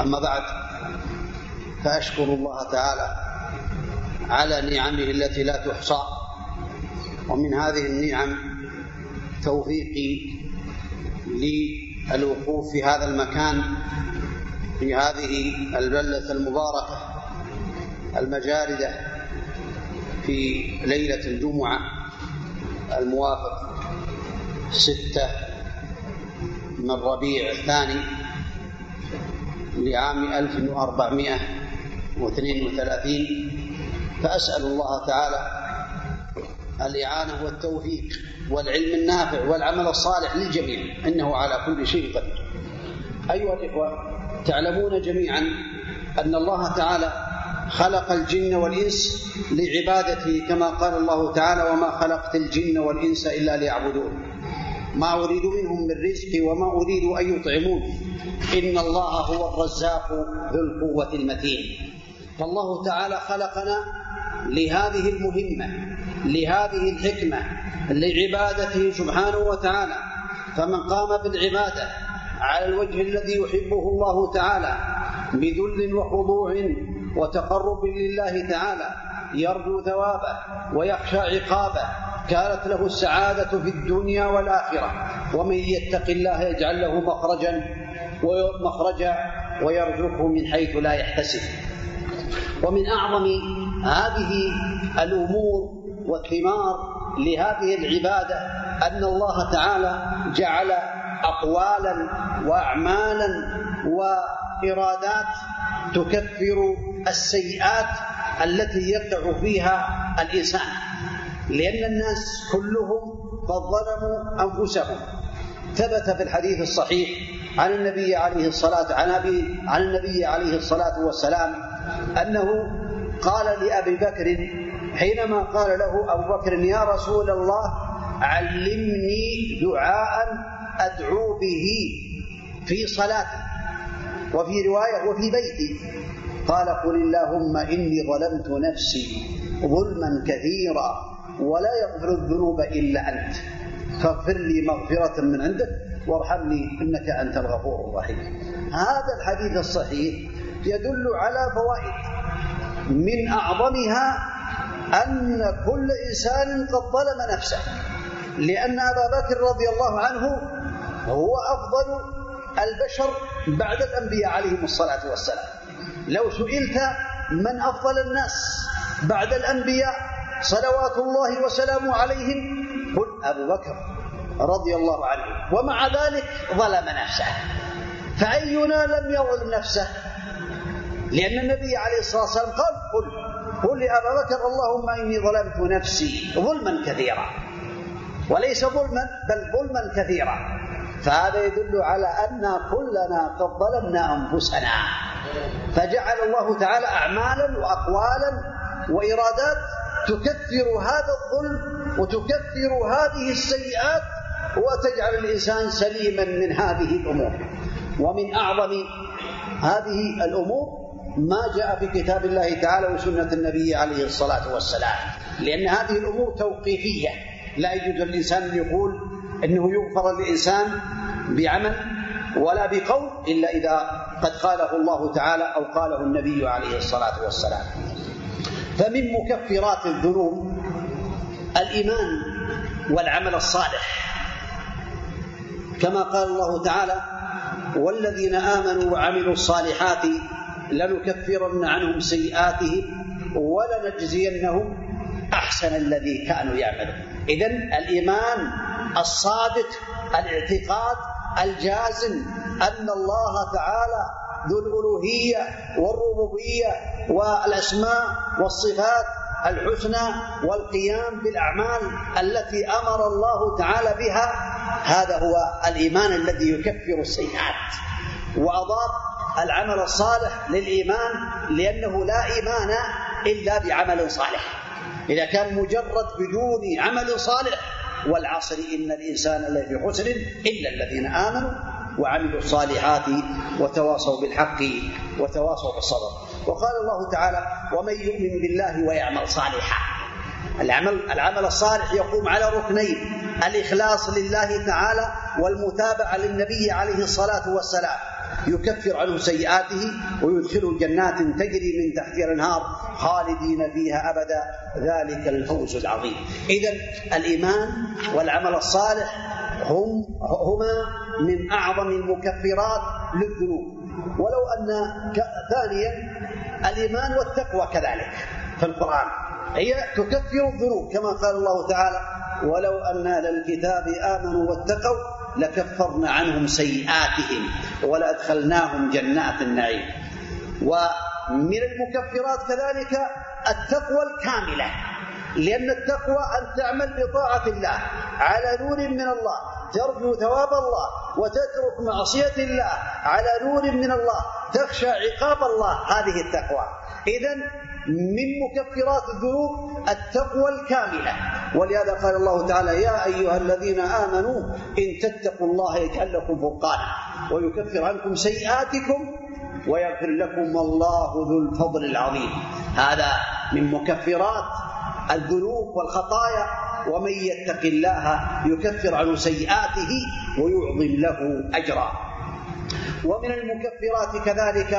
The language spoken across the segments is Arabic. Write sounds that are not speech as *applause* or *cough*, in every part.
أما بعد فأشكر الله تعالى على نعمه التي لا تحصى ومن هذه النعم توفيقي للوقوف في هذا المكان في هذه البلدة المباركة المجاردة في ليلة الجمعة الموافق ستة من ربيع الثاني. لعام 1432 فأسأل الله تعالى الإعانة والتوفيق والعلم النافع والعمل الصالح للجميع إنه على كل شيء قدير. أيها الإخوة تعلمون جميعا أن الله تعالى خلق الجن والإنس لعبادته كما قال الله تعالى وما خلقت الجن والإنس إلا ليعبدون ما أريد منهم من رزق وما أريد أن يطعمون. إن الله هو الرزاق ذو القوة المتين. فالله تعالى خلقنا لهذه المهمة لهذه الحكمة لعبادته سبحانه وتعالى. فمن قام بالعبادة على الوجه الذي يحبه الله تعالى بذل وخضوع وتقرب لله تعالى يرجو ثوابه ويخشى عقابه كانت له السعادة في الدنيا والآخرة ومن يتق الله يجعل له مخرجا ومخرجا ويرزقه من حيث لا يحتسب. ومن أعظم هذه الأمور والثمار لهذه العبادة أن الله تعالى جعل أقوالا وأعمالا وإرادات تكفر السيئات التي يقع فيها الإنسان. لأن الناس كلهم قد ظلموا أنفسهم. ثبت في الحديث الصحيح عن النبي عليه الصلاة عن أبي عن النبي عليه الصلاة والسلام أنه قال لأبي بكر حينما قال له أبو بكر يا رسول الله علمني دعاء أدعو به في صلاتي وفي رواية وفي بيتي. قال قل اللهم إني ظلمت نفسي ظلما كثيرا. ولا يغفر الذنوب إلا أنت. فاغفر لي مغفرة من عندك وارحمني إنك أنت الغفور الرحيم. هذا الحديث الصحيح يدل على فوائد. من أعظمها أن كل إنسان قد ظلم نفسه. لأن أبا بكر رضي الله عنه هو أفضل البشر بعد الأنبياء عليهم الصلاة والسلام. لو سئلت من أفضل الناس بعد الأنبياء صلوات الله وسلامه عليهم قل أبو بكر رضي الله عنه. ومع ذلك ظلم نفسه. فأينا لم يظلم نفسه؟ لأن النبي عليه الصلاة والسلام قال قل قل لأبا بكر اللهم إني ظلمت نفسي ظلما كثيرا. وليس ظلما بل ظلما كثيرا. فهذا يدل على أن كلنا قد ظلمنا أنفسنا. فجعل الله تعالى أعمالا وأقوالا وإرادات تكثر هذا الظلم وتكثر هذه السيئات وتجعل الإنسان سليما من هذه الأمور. ومن أعظم هذه الأمور ما جاء في كتاب الله تعالى وسنة النبي عليه الصلاة والسلام. لأن هذه الأمور توقيفية. لا يجوز للإنسان أن يقول أنه يغفر للإنسان بعمل ولا بقول إلا إذا قد قاله الله تعالى أو قاله النبي عليه الصلاة والسلام. فمن مكفرات الذنوب الإيمان والعمل الصالح. كما قال الله تعالى والذين آمنوا وعملوا الصالحات لنكفرن عنهم سيئاتهم ولنجزينهم أحسن الذي كانوا يعملون. إذن الإيمان الصادق الاعتقاد الجازم أن الله تعالى ذو الألوهية والربوبية والأسماء والصفات الحسنى والقيام بالأعمال التي أمر الله تعالى بها هذا هو الإيمان الذي يكفر السيئات. وأضاف العمل الصالح للإيمان لأنه لا إيمان إلا بعمل صالح. إذا كان مجرد بدون عمل صالح والعصر إن الإنسان لفي خسر إلا الذين آمنوا وعملوا الصالحات وتواصوا بالحق وتواصوا بالصبر. وقال الله تعالى ومن يؤمن بالله ويعمل صالحا. العمل العمل الصالح يقوم على ركنين الإخلاص لله تعالى والمتابعة للنبي عليه الصلاة والسلام. يكفر عنه سيئاته ويدخله جنات تجري من تحتها الأنهار خالدين فيها أبدا. ذلك الفوز العظيم. اذا الإيمان والعمل الصالح هم هما من أعظم المكفرات للذنوب. ولو أن ثانيا الإيمان والتقوى كذلك في القرآن. هي تكفر الذنوب كما قال الله تعالى ولو أن أهل الكتاب آمنوا واتقوا لكفرنا عنهم سيئاتهم ولأدخلناهم جنات النعيم. ومن المكفرات كذلك التقوى الكاملة. لأن التقوى أن تعمل بطاعة الله على نور من الله ترجو ثواب الله وتترك معصية الله على نور من الله تخشى عقاب الله هذه التقوى. إذا من مكفرات الذنوب التقوى الكاملة. ولهذا قال الله تعالى يا أيها الذين آمنوا إن تتقوا الله يجعل لكم فرقانا ويكفر عنكم سيئاتكم ويغفر لكم الله ذو الفضل العظيم. هذا من مكفرات الذنوب والخطايا ومن يتق الله يكفر عنه سيئاته ويعظم له أجرا. ومن المكفرات كذلك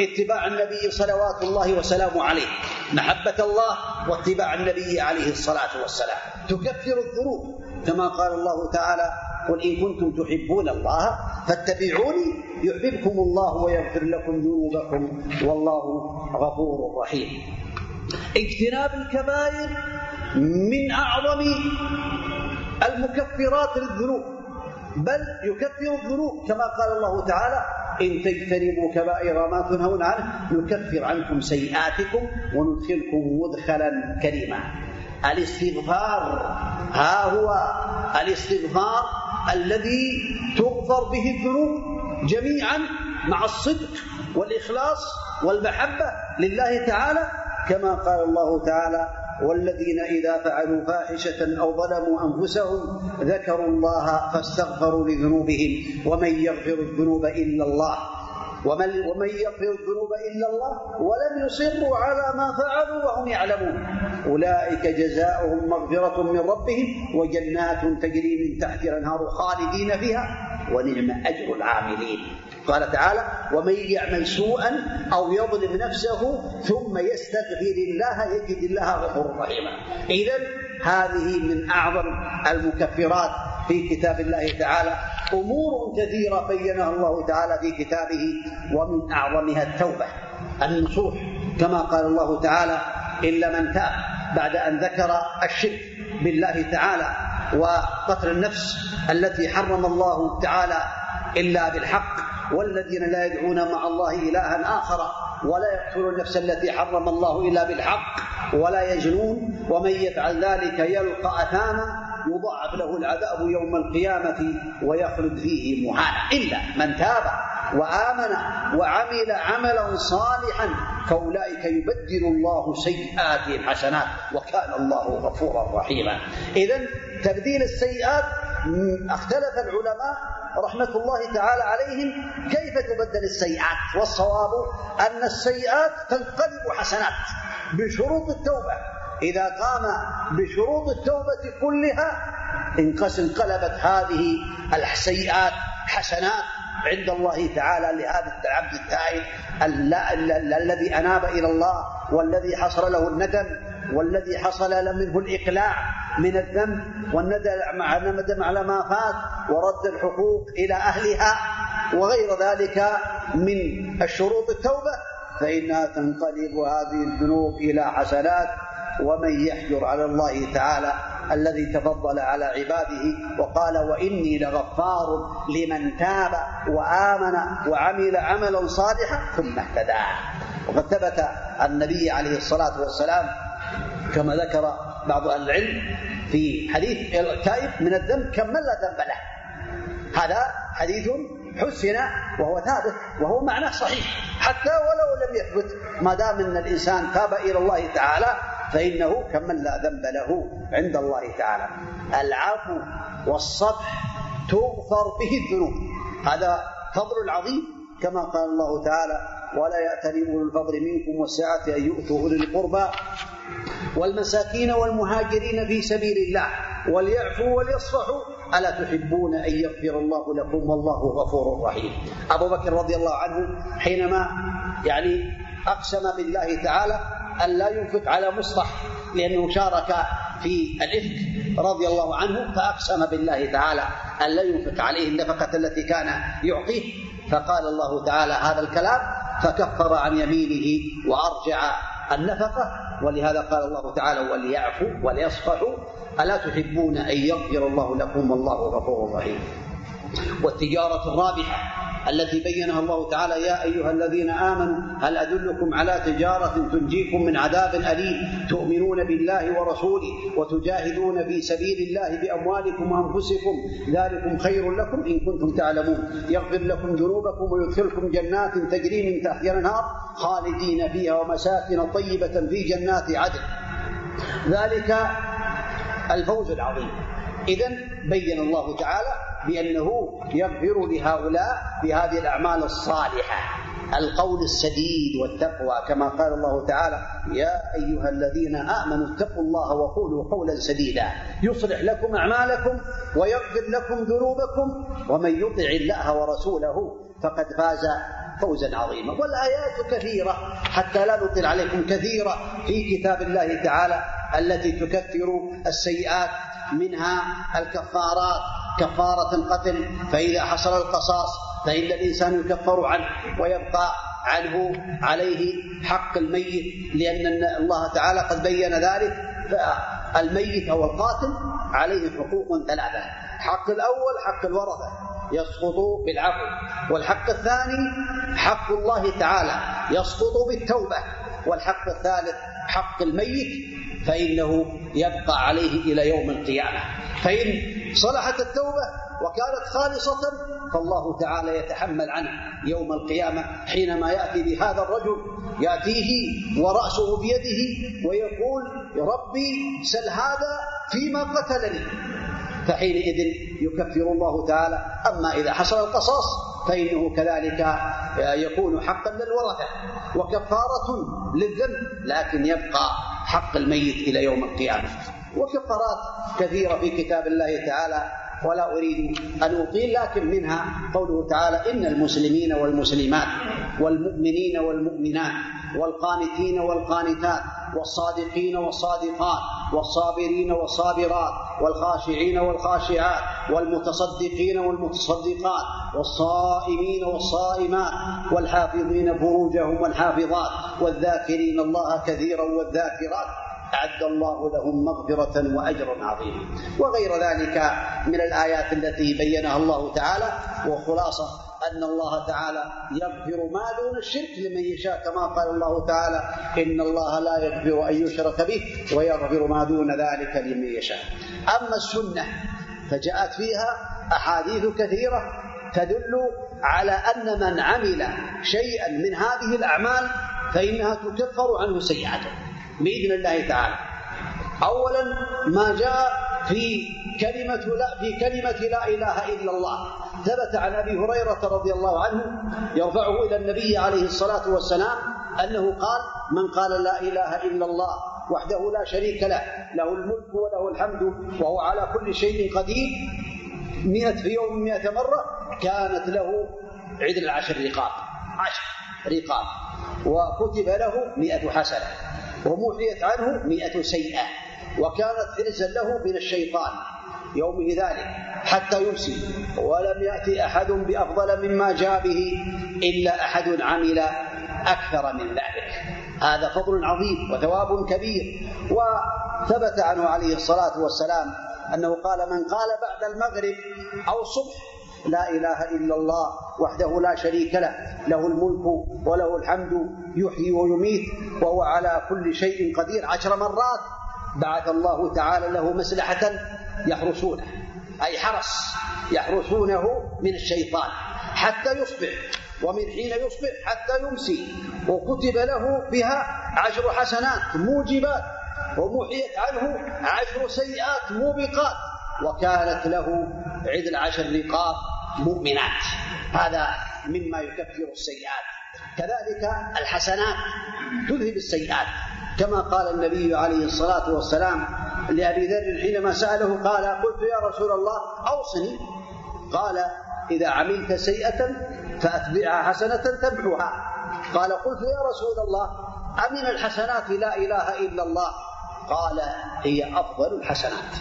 اتباع النبي صلوات الله وسلامه عليه محبة الله واتباع النبي عليه الصلاة والسلام. تكفر الذنوب كما قال الله تعالى قل إن كنتم تحبون الله فاتبعوني يحببكم الله ويغفر لكم ذنوبكم والله غفور رحيم. اجتناب الكبائر من أعظم المكفرات للذنوب بل يكفر الذنوب كما قال الله تعالى إن تجتنبوا كبائر ما تنهون عنه نكفر عنكم سيئاتكم وندخلكم مدخلا كريما. الاستغفار ها هو الاستغفار الذي تغفر به الذنوب جميعا مع الصدق والإخلاص والمحبة لله تعالى كما قال الله تعالى والذين إذا فعلوا فاحشة أو ظلموا أنفسهم ذكروا الله فاستغفروا لذنوبهم ومن يغفر الذنوب إلا الله. ومن ومن يغفر الذنوب إلا الله ولم يصروا على ما فعلوا وهم يعلمون. أولئك جزاؤهم مغفرة من ربهم وجنات تجري من تحتها الأنهار خالدين فيها ونعم أجر العاملين. قال تعالى ومن يعمل سوءا أو يظلم نفسه ثم يستغفر الله يجد الله غفورا رحيما. اذا هذه من أعظم المكفرات في كتاب الله تعالى. أمور كثيرة بينها الله تعالى في كتابه ومن أعظمها التوبة النصوح كما قال الله تعالى إلا من تاب بعد أن ذكر الشرك بالله تعالى وقتل النفس التي حرم الله تعالى إلا بالحق والذين لا يدعون مع الله إلها آخر ولا يقتلون النفس التي حرم الله إلا بالحق ولا يجنون ومن يفعل ذلك يلقى أثاما يضاعف له العذاب يوم القيامة ويخلد فيه مهانا إلا من تاب وآمن وعمل عملا صالحا فأولئك يبدل الله سيئاتهم حسنات وكان الله غفورا رحيما. إذا تبديل السيئات اختلف العلماء رحمة الله تعالى عليهم كيف تبدل السيئات والصواب أن السيئات تنقلب حسنات بشروط التوبة. إذا قام بشروط التوبة كلها انقلبت هذه السيئات حسنات عند الله تعالى لهذا العبد التائب الذي أناب إلى الله والذي حصل له الندم. والذي حصل منه الإقلاع من الذنب والندم على ما فات ورد الحقوق إلى أهلها وغير ذلك من الشروط التوبة فإنها تنقلب هذه الذنوب إلى حسنات ومن يحجر على الله تعالى الذي تفضل على عباده وقال وإني لغفار لمن تاب وآمن وعمل عملا صالحا ثم اهتدى. وقد ثبت النبي عليه الصلاة والسلام كما ذكر بعض أهل العلم في حديث التائب من الذنب كمن لا ذنب له. هذا حديث حسن وهو ثابت وهو معنى صحيح. حتى ولو لم يثبت ما دام أن الإنسان تاب إلى الله تعالى فإنه كمن لا ذنب له عند الله تعالى. العفو والصفح تغفر به الذنوب. هذا فضل عظيم كما قال الله تعالى ولا يأتل أولو الفضل منكم والسعة أن يؤتوا أولي القربى والمساكين والمهاجرين في سبيل الله وليعفوا وليصفحوا. ألا تحبون أن يغفر الله لكم والله غفور رحيم. أبو بكر رضي الله عنه حينما يعني أقسم بالله تعالى أن لا ينفق على مصطح لأنه شارك في الإفك رضي الله عنه فأقسم بالله تعالى أن لا ينفق عليه النفقة التي كان يعطيه. فقال الله تعالى هذا الكلام فكفر عن يمينه وأرجع النفقة. ولهذا قال الله تعالى وليعفوا وليصفحوا. ألا تحبون أن يغفر الله لكم والله غفور رحيم. والتجارة الرابحة. التي بينها الله تعالى يا أيها الذين آمنوا هل أدلكم على تجارة تنجيكم من عذاب أليم؟ تؤمنون بالله ورسوله وتجاهدون في سبيل الله بأموالكم وأنفسكم. ذلكم خير لكم إن كنتم تعلمون. يغفر لكم ذنوبكم ويدخلكم جنات تجري من تحتها الأنهار خالدين فيها ومساكن طيبة في جنات عدن. ذلك الفوز العظيم. إذا بين الله تعالى بأنه يغفر لهؤلاء بهذه الأعمال الصالحة. القول السديد والتقوى كما قال الله تعالى يا أيها الذين آمنوا اتقوا الله وقولوا قولا سديدا. يصلح لكم أعمالكم ويغفر لكم ذنوبكم. ومن يطع الله ورسوله فقد فاز فوزا عظيما. والآيات كثيرة حتى لا نطل عليكم كثيرة في كتاب الله تعالى التي تكثر السيئات منها الكفارات. كفارة القتل فإذا حصل القصاص فإن الإنسان يكفر عنه ويبقى عنه عليه حق الميت لأن الله تعالى قد بين ذلك فالميت أو القاتل عليه حقوق ثلاثة حق الأول حق الورثة يسقط بالعفو والحق الثاني حق الله تعالى يسقط بالتوبة والحق الثالث حق الميت فإنه يبقى عليه إلى يوم القيامة فإن صلحت التوبة وكانت خالصة فالله تعالى يتحمل عنه يوم القيامة حينما يأتي بهذا الرجل يأتيه ورأسه بيده ويقول ربي سل هذا فيما قتلني. فحينئذ يكفر الله تعالى أما إذا حصل القصاص فإنه كذلك يكون حقا للورثة وكفارة للذنب لكن يبقى حق الميت إلى يوم القيامة. وكفارات كثيرة في كتاب الله تعالى ولا أريد أن أطيل لكن منها قوله تعالى إن المسلمين والمسلمات والمؤمنين والمؤمنات والقانتين والقانتات والصادقين والصادقات والصابرين والصابرات والخاشعين والخاشعات والمتصدقين والمتصدقات والصائمين والصائمات والحافظين فروجهم والحافظات والذاكرين الله كثيرا والذاكرات أعد الله لهم مغفرة وأجرا عظيما. وغير ذلك من الآيات التي بينها الله تعالى وخلاصة أن الله تعالى يغفر ما دون الشرك لمن يشاء كما قال الله تعالى إن الله لا يغفر أن يشرك به ويغفر ما دون ذلك لمن يشاء. أما السنة فجاءت فيها أحاديث كثيرة تدل على أن من عمل شيئا من هذه الأعمال فإنها تكفر عنه سيئاته بإذن الله تعالى. أولا ما جاء في كلمة لا في كلمة لا إله إلا الله. ثبت عن أبي هريرة رضي الله عنه يرفعه إلى النبي عليه الصلاة والسلام أنه قال من قال لا إله إلا الله وحده لا شريك له له الملك وله الحمد وهو على كل شيء قدير مئة في يوم مئة مرة كانت له عدل عشر رقاب عشر رقاب وكتب له مئة حسنة. ومحيت عنه مئة سيئة وكانت حرزا له من الشيطان يومه ذلك حتى يمسي. ولم يأتي أحد بأفضل مما جاء به إلا أحد عمل أكثر من ذلك. هذا فضل عظيم وثواب كبير. وثبت عنه عليه الصلاة والسلام أنه قال من قال بعد المغرب أو الصبح لا إله إلا الله وحده لا شريك له له الملك وله الحمد يحيي ويميت وهو على كل شيء قدير. عشر مرات بعث الله تعالى له مسلحة يحرسونه أي حرس يحرسونه من الشيطان حتى يصبح ومن حين يصبح حتى يمسي. وكتب له بها عشر حسنات موجبات ومحيت عنه عشر سيئات موبقات. وكانت له عدل عشر رقاب مؤمنات. هذا مما يكفر السيئات. كذلك الحسنات تذهب السيئات. كما قال النبي عليه الصلاة والسلام لأبي ذر حينما سأله قال قلت يا رسول الله أوصني. قال إذا عملت سيئة فأتبعها حسنة تمحوها. قال قلت يا رسول الله أمن الحسنات؟ لا إله إلا الله. قال هي أفضل الحسنات.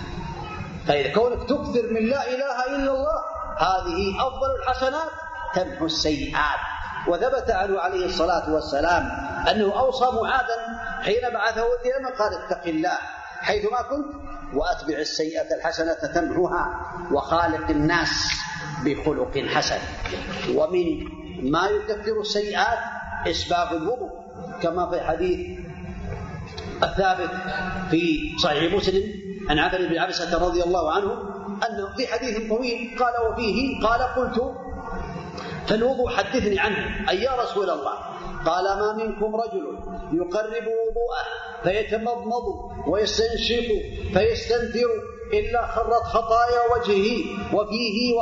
فإذا كونك تكثر من لا إله إلا الله هذه أفضل الحسنات تمحو السيئات. وثبت عنه عليه الصلاة والسلام أنه أوصى معاذا حين بعثه اليمن قال اتق الله حيثما كنت وأتبع السيئة الحسنة تمحوها وخالق الناس بخلق حسن. ومن ما يكفر السيئات إسباب الوضوء كما في حديث الثابت في صحيح مسلم عن عبد بن عبسة رضي الله عنه أنه في حديث طويل قال وفيه قال قلت فالوضوء حدثني عنه أي يا رسول الله قال ما منكم رجل يقرب وضوءه فيتمضمض ويستنشق فيستنثر إلا خرت خطايا وجهه وفيه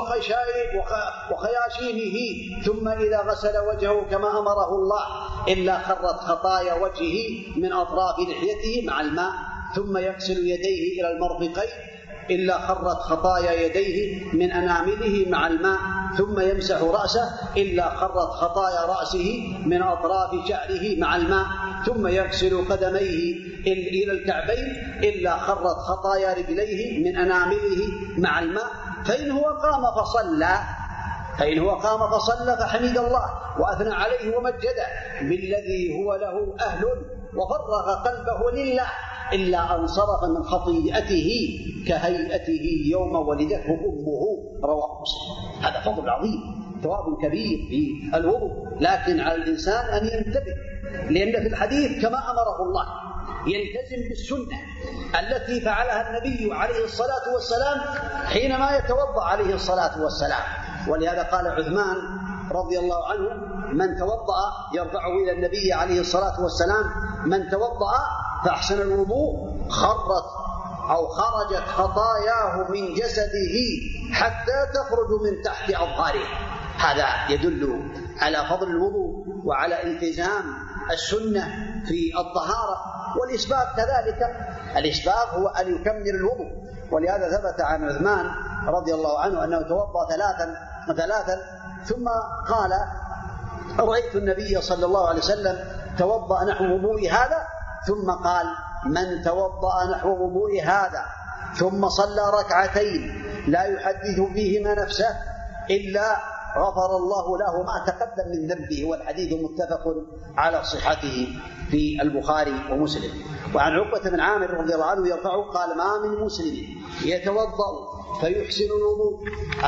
وخياشيمه ثم إذا غسل وجهه كما أمره الله إلا خرت خطايا وجهه من أطراف لحيته مع الماء ثم يغسل يديه إلى المرفقين إلا خرت خطايا يديه من أنامله مع الماء ثم يمسح رأسه إلا خرت خطايا رأسه من أطراف شعره مع الماء ثم يغسل قدميه إلى الكعبين إلا خرت خطايا رجليه من أنامله مع الماء. فإن هو قام فصلى فإن هو قام فصلى فحمد الله وأثنى عليه ومجده بالذي هو له أهل وفرغ قلبه لله. إلا أن صرف من خطيئته كهيئته يوم ولدته أمه رواه مسلم. هذا فضل عظيم ثواب كبير في الوضوء. لكن على الإنسان أن ينتبه لأن في الحديث كما أمره الله يلتزم بالسنة التي فعلها النبي عليه الصلاة والسلام حينما يتوضأ عليه الصلاة والسلام. ولهذا قال عثمان رضي الله عنه من توضأ يرفعه إلى النبي عليه الصلاة والسلام من توضأ فأحسن الوضوء خرت أو خرجت خطاياه من جسده حتى تخرج من تحت أظهاره. هذا يدل على فضل الوضوء وعلى التزام السنة في الطهارة والإسباب كذلك. الإسباب هو أن يكمل الوضوء. ولهذا ثبت عن عثمان رضي الله عنه أنه توضأ ثلاثا ثلاثا ثم قال رأيت النبي صلى الله عليه وسلم توضأ نحو وضوء هذا؟ ثم قال من توضأ نحو وضوء هذا؟ ثم صلى ركعتين لا يحدث فيهما نفسه إلا غفر الله له ما تقدم من ذنبه. والحديث متفق على صحته في البخاري ومسلم. وعن عقبة بن عامر رضي الله عنه يرفعه قال ما من مسلم يتوضأ فيحسن الوضوء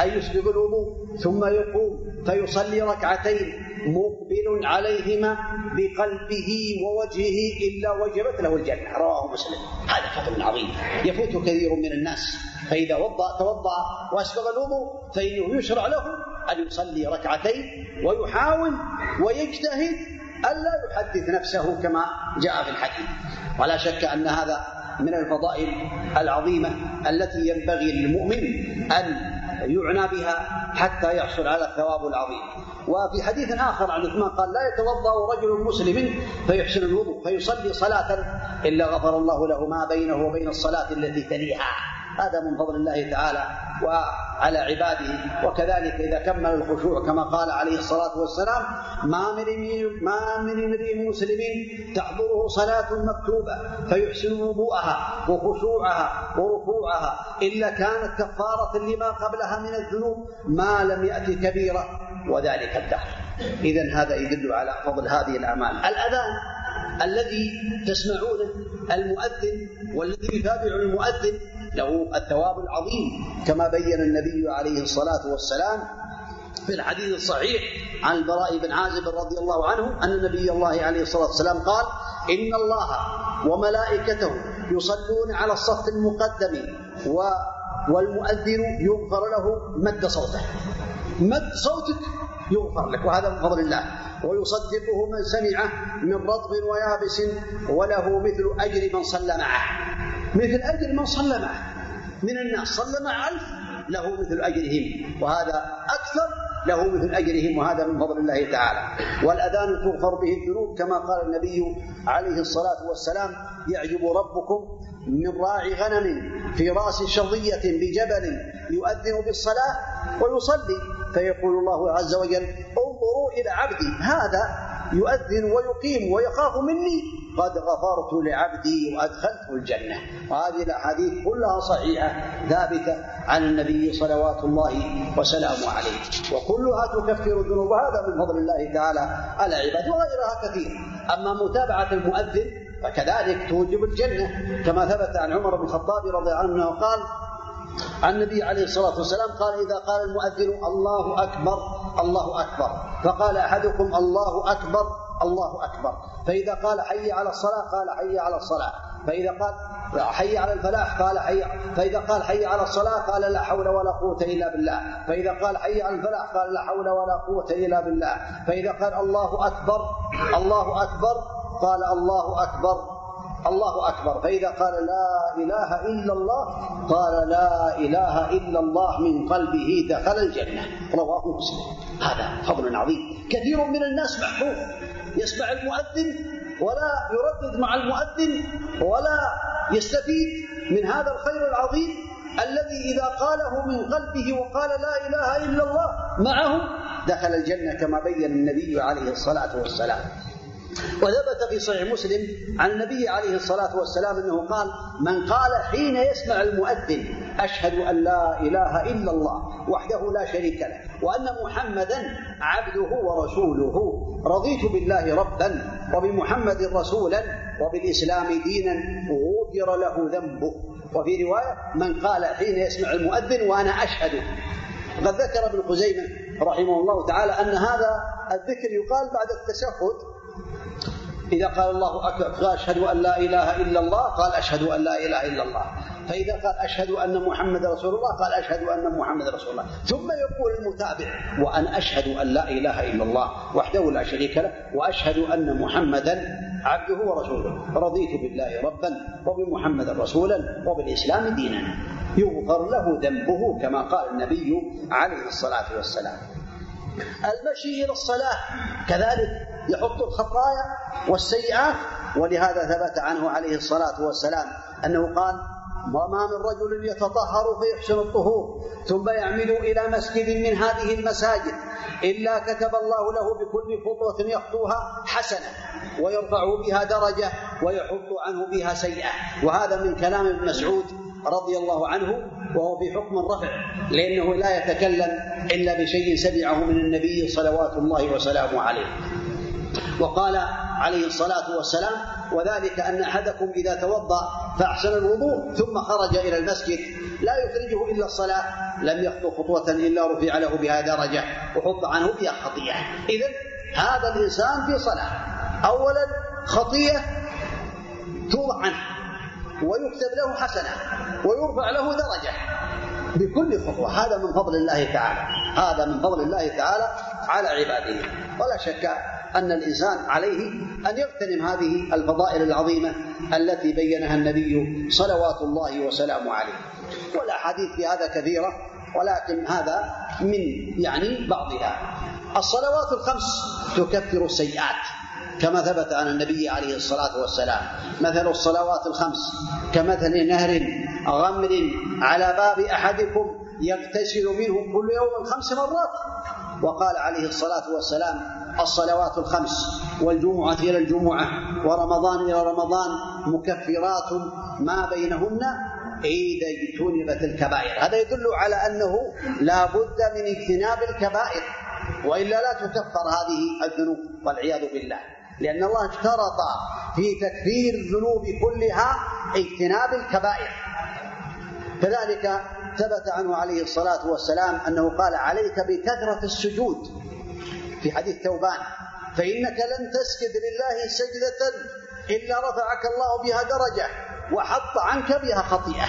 أي يسبق الوضوء ثم يقوم فيصلي ركعتين مقبل عليهما بقلبه ووجهه إلا وجبت له الجنة. رواه مسلم. هذا فضل عظيم. يفوت كثير من الناس. فإذا وضأ توضأ وأسبغ الوضوء فإنه يشرع له أن يصلي ركعتين ويحاول ويجتهد ألا يحدث نفسه كما جاء في الحديث. ولا شك أن هذا من الفضائل العظيمة التي ينبغي للمؤمن أن يعنى بها حتى يحصل على الثواب العظيم. وفي حديث آخر عن عثمان قال لا يتوضأ رجل مسلم فيحسن الوضوء فيصلي صلاة إلا غفر الله له ما بينه وبين الصلاة التي تليها. هذا من فضل الله تعالى وعلى عباده. وكذلك إذا كمل الخشوع كما قال عليه الصلاة والسلام ما من ما من امرئ مسلم تحضره صلاة مكتوبة فيحسن وضوءها وخشوعها وركوعها إلا كانت كفارة لما قبلها من الذنوب ما لم يأتي كبيرة. وذلك الدهر. إذا هذا يدل على فضل هذه الأعمال الأذان الذي تسمعونه المؤذن والذي يتابع المؤذن له الثواب العظيم كما بين النبي عليه الصلاة والسلام في الحديث الصحيح عن البراء بن عازب رضي الله عنه أن نبي الله عليه الصلاة والسلام قال إن الله وملائكته يصلون على الصف المقدم و والمؤذن يغفر له مد صوته. مد صوتك يغفر لك وهذا من فضل الله. ويصدقه من سمعه من رطب ويابس وله مثل أجر من صلى معه. مثل أجر من صلى معه. من الناس صلى مع ألف له مثل أجرهم وهذا أكثر له مثل أجرهم وهذا من فضل الله تعالى. والأذان تغفر به الذنوب كما قال النبي عليه الصلاة والسلام يعجب ربكم من راعي غنم في رأس شظية بجبل يؤذن بالصلاة ويصلي فيقول الله عز وجل انظروا إلى عبدي هذا يؤذن ويقيم ويخاف مني. قد غفرت لعبدي وأدخلته الجنة. وهذه الأحاديث كلها صحيحة ثابتة عن النبي صلوات الله وسلامه عليه. وكلها تكفر الذنوب وهذا من فضل الله تعالى. على عباده وغيرها كثير. أما متابعة المؤذن فكذلك توجب الجنة كما ثبت عن عمر بن الخطاب رضي الله عنه قال عن النبي عليه الصلاة والسلام قال إذا قال المؤذن الله أكبر الله أكبر فقال أحدكم الله أكبر الله أكبر فإذا قال حي على الصلاة قال حي على الصلاة فإذا قال حي على الفلاح قال حي فإذا قال حي على الصلاة قال لا حول ولا قوة إلا بالله فإذا قال حي على الفلاح قال لا حول ولا قوة إلا بالله فإذا قال الله أكبر الله أكبر قال الله أكبر. الله أكبر. فإذا قال لا إله إلا الله قال لا إله إلا الله من قلبه دخل الجنة. رواه مسلم. هذا فضل عظيم. كثير من الناس محبوب يسمع المؤذن ولا يردد مع المؤذن ولا يستفيد من هذا الخير العظيم الذي إذا قاله من قلبه وقال لا إله إلا الله معه دخل الجنة كما بين النبي عليه الصلاة والسلام. وثبت في صحيح مسلم عن النبي عليه الصلاة والسلام أنه قال من قال حين يسمع المؤذن أشهد أن لا إله إلا الله وحده لا شريك له وأن محمدا عبده ورسوله رضيت بالله ربا وبمحمد رسولا وبالإسلام دينا غفر له ذنبه. وفي رواية من قال حين يسمع المؤذن وأنا أشهد وقد ذكر ابن خزيمة رحمه الله تعالى أن هذا الذكر يقال بعد التشهد إذا قال الله أكبر قال أشهد أن لا إله إلا الله قال أشهد أن لا إله إلا الله. فإذا قال أشهد أن محمد رسول الله قال أشهد أن محمد رسول الله. ثم يقول المتابع وأنا أشهد أن لا إله إلا الله وحده لا شريك له وأشهد أن محمدا عبده ورسوله. رضيت بالله ربا وبمحمد رسولا وبالإسلام دينا. يغفر له ذنبه كما قال النبي عليه الصلاة والسلام. المشي إلى الصلاة. كذلك يحط الخطايا والسيئات ولهذا ثبت عنه عليه الصلاة والسلام أنه قال وما من رجل يتطهر فيحسن الطهور ثم يعمل إلى مسجد من هذه المساجد إلا كتب الله له بكل خطوة يخطوها حسنة ويرفع بها درجة ويحط عنه بها سيئة. وهذا من كلام ابن مسعود رضي الله عنه وهو في حكم الرفع لأنه لا يتكلم إلا بشيء سمعه من النبي صلوات الله وسلامه عليه. وقال عليه الصلاة والسلام وذلك أن أحدكم إذا توضأ فأحسن الوضوء ثم خرج إلى المسجد لا يخرجه إلا الصلاة لم يخطو خطوة إلا رفع له بها درجة وحط عنه بها خطيئة. إذا هذا الإنسان في صلاة أولا خطيئة توضع عنه ويكتب له حسنة ويرفع له درجة بكل خطوة. هذا من فضل الله تعالى. هذا من فضل الله تعالى على عباده. ولا شك أن الإنسان عليه أن يغتنم هذه الفضائل العظيمة التي بينها النبي صلوات الله وسلامه عليه. والأحاديث في هذا كثيرة ولكن هذا من يعني بعضها. الصلوات الخمس تكفر السيئات. كما ثبت عن النبي عليه الصلاة والسلام مثل الصلوات الخمس كمثل نهر غمر على باب أحدكم يغتسل منه كل يوم خمس مرات. وقال عليه الصلاة والسلام الصلوات الخمس والجمعة إلى الجمعة ورمضان إلى رمضان مكفرات ما بينهن إذا اجتنبت الكبائر. هذا يدل على أنه لا بد من اجتناب الكبائر وإلا لا تكفر هذه الذنوب والعياذ بالله. لأن الله اشترط في تكفير الذنوب كلها اجتناب الكبائر. كذلك ثبت عنه عليه الصلاة والسلام أنه قال عليك بكثرة السجود في حديث ثوبان. فإنك لن تسجد لله سجدة إلا رفعك الله بها درجة وحط عنك بها خطيئة.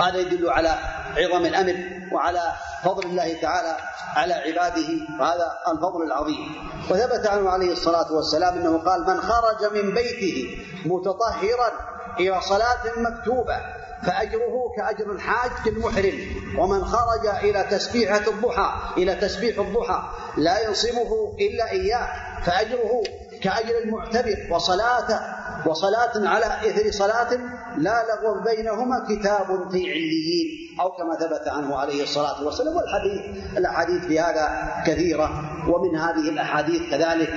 هذا يدل على عظم الأمر وعلى فضل الله تعالى على عباده وهذا الفضل العظيم. وثبت عنه عليه الصلاة والسلام أنه قال من خرج من بيته متطهرا إلى صلاة مكتوبة فأجره كأجر الحاج المحرم ومن خرج إلى تسبيحة الضحى إلى تسبيح الضحى لا ينصبه إلا إياه فأجره كأجر المعتبر وصلاة وصلاة على إثر صلاة لا لغو بينهما كتاب في عليين أو كما ثبت عنه عليه الصلاة والسلام. والحديث الأحاديث في هذا كثيرة ومن هذه الأحاديث كذلك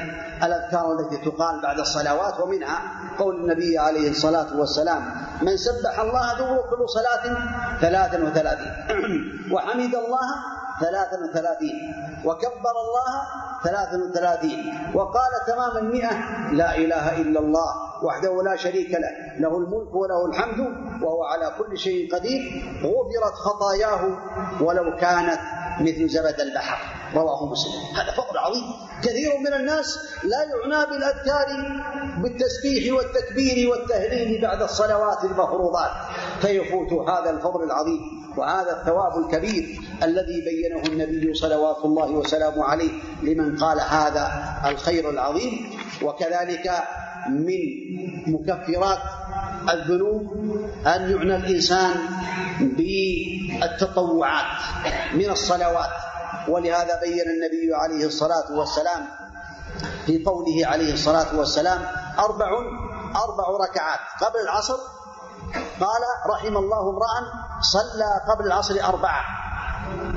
الأذكار التي تقال بعد الصلوات ومنها قول النبي عليه الصلاة والسلام من سبح الله دبر كل صلاة ثلاثا وثلاثين *clears throat* وحمد الله ثلاثا وثلاثين. وكبر الله ثلاثا وثلاثين وقال تمام المئة لا إله إلا الله وحده لا شريك له. له الملك وله الحمد وهو على كل شيء قدير. غفرت خطاياه ولو كانت مثل زبد البحر. رواه مسلم. هذا فضل عظيم. كثير من الناس لا يعنى بالأذكار بالتسبيح والتكبير والتهليل بعد الصلوات المفروضات. فيفوت هذا الفضل العظيم. وهذا الثواب الكبير الذي بينه النبي صلوات الله وسلامه عليه لمن قال هذا الخير العظيم. وكذلك من مكفرات الذنوب أن يعنى الإنسان بالتطوعات من الصلوات. ولهذا بين النبي عليه الصلاة والسلام في قوله عليه الصلاة والسلام أربع أربع ركعات قبل العصر قال رحم الله امرأ صلى قبل العصر أربعة.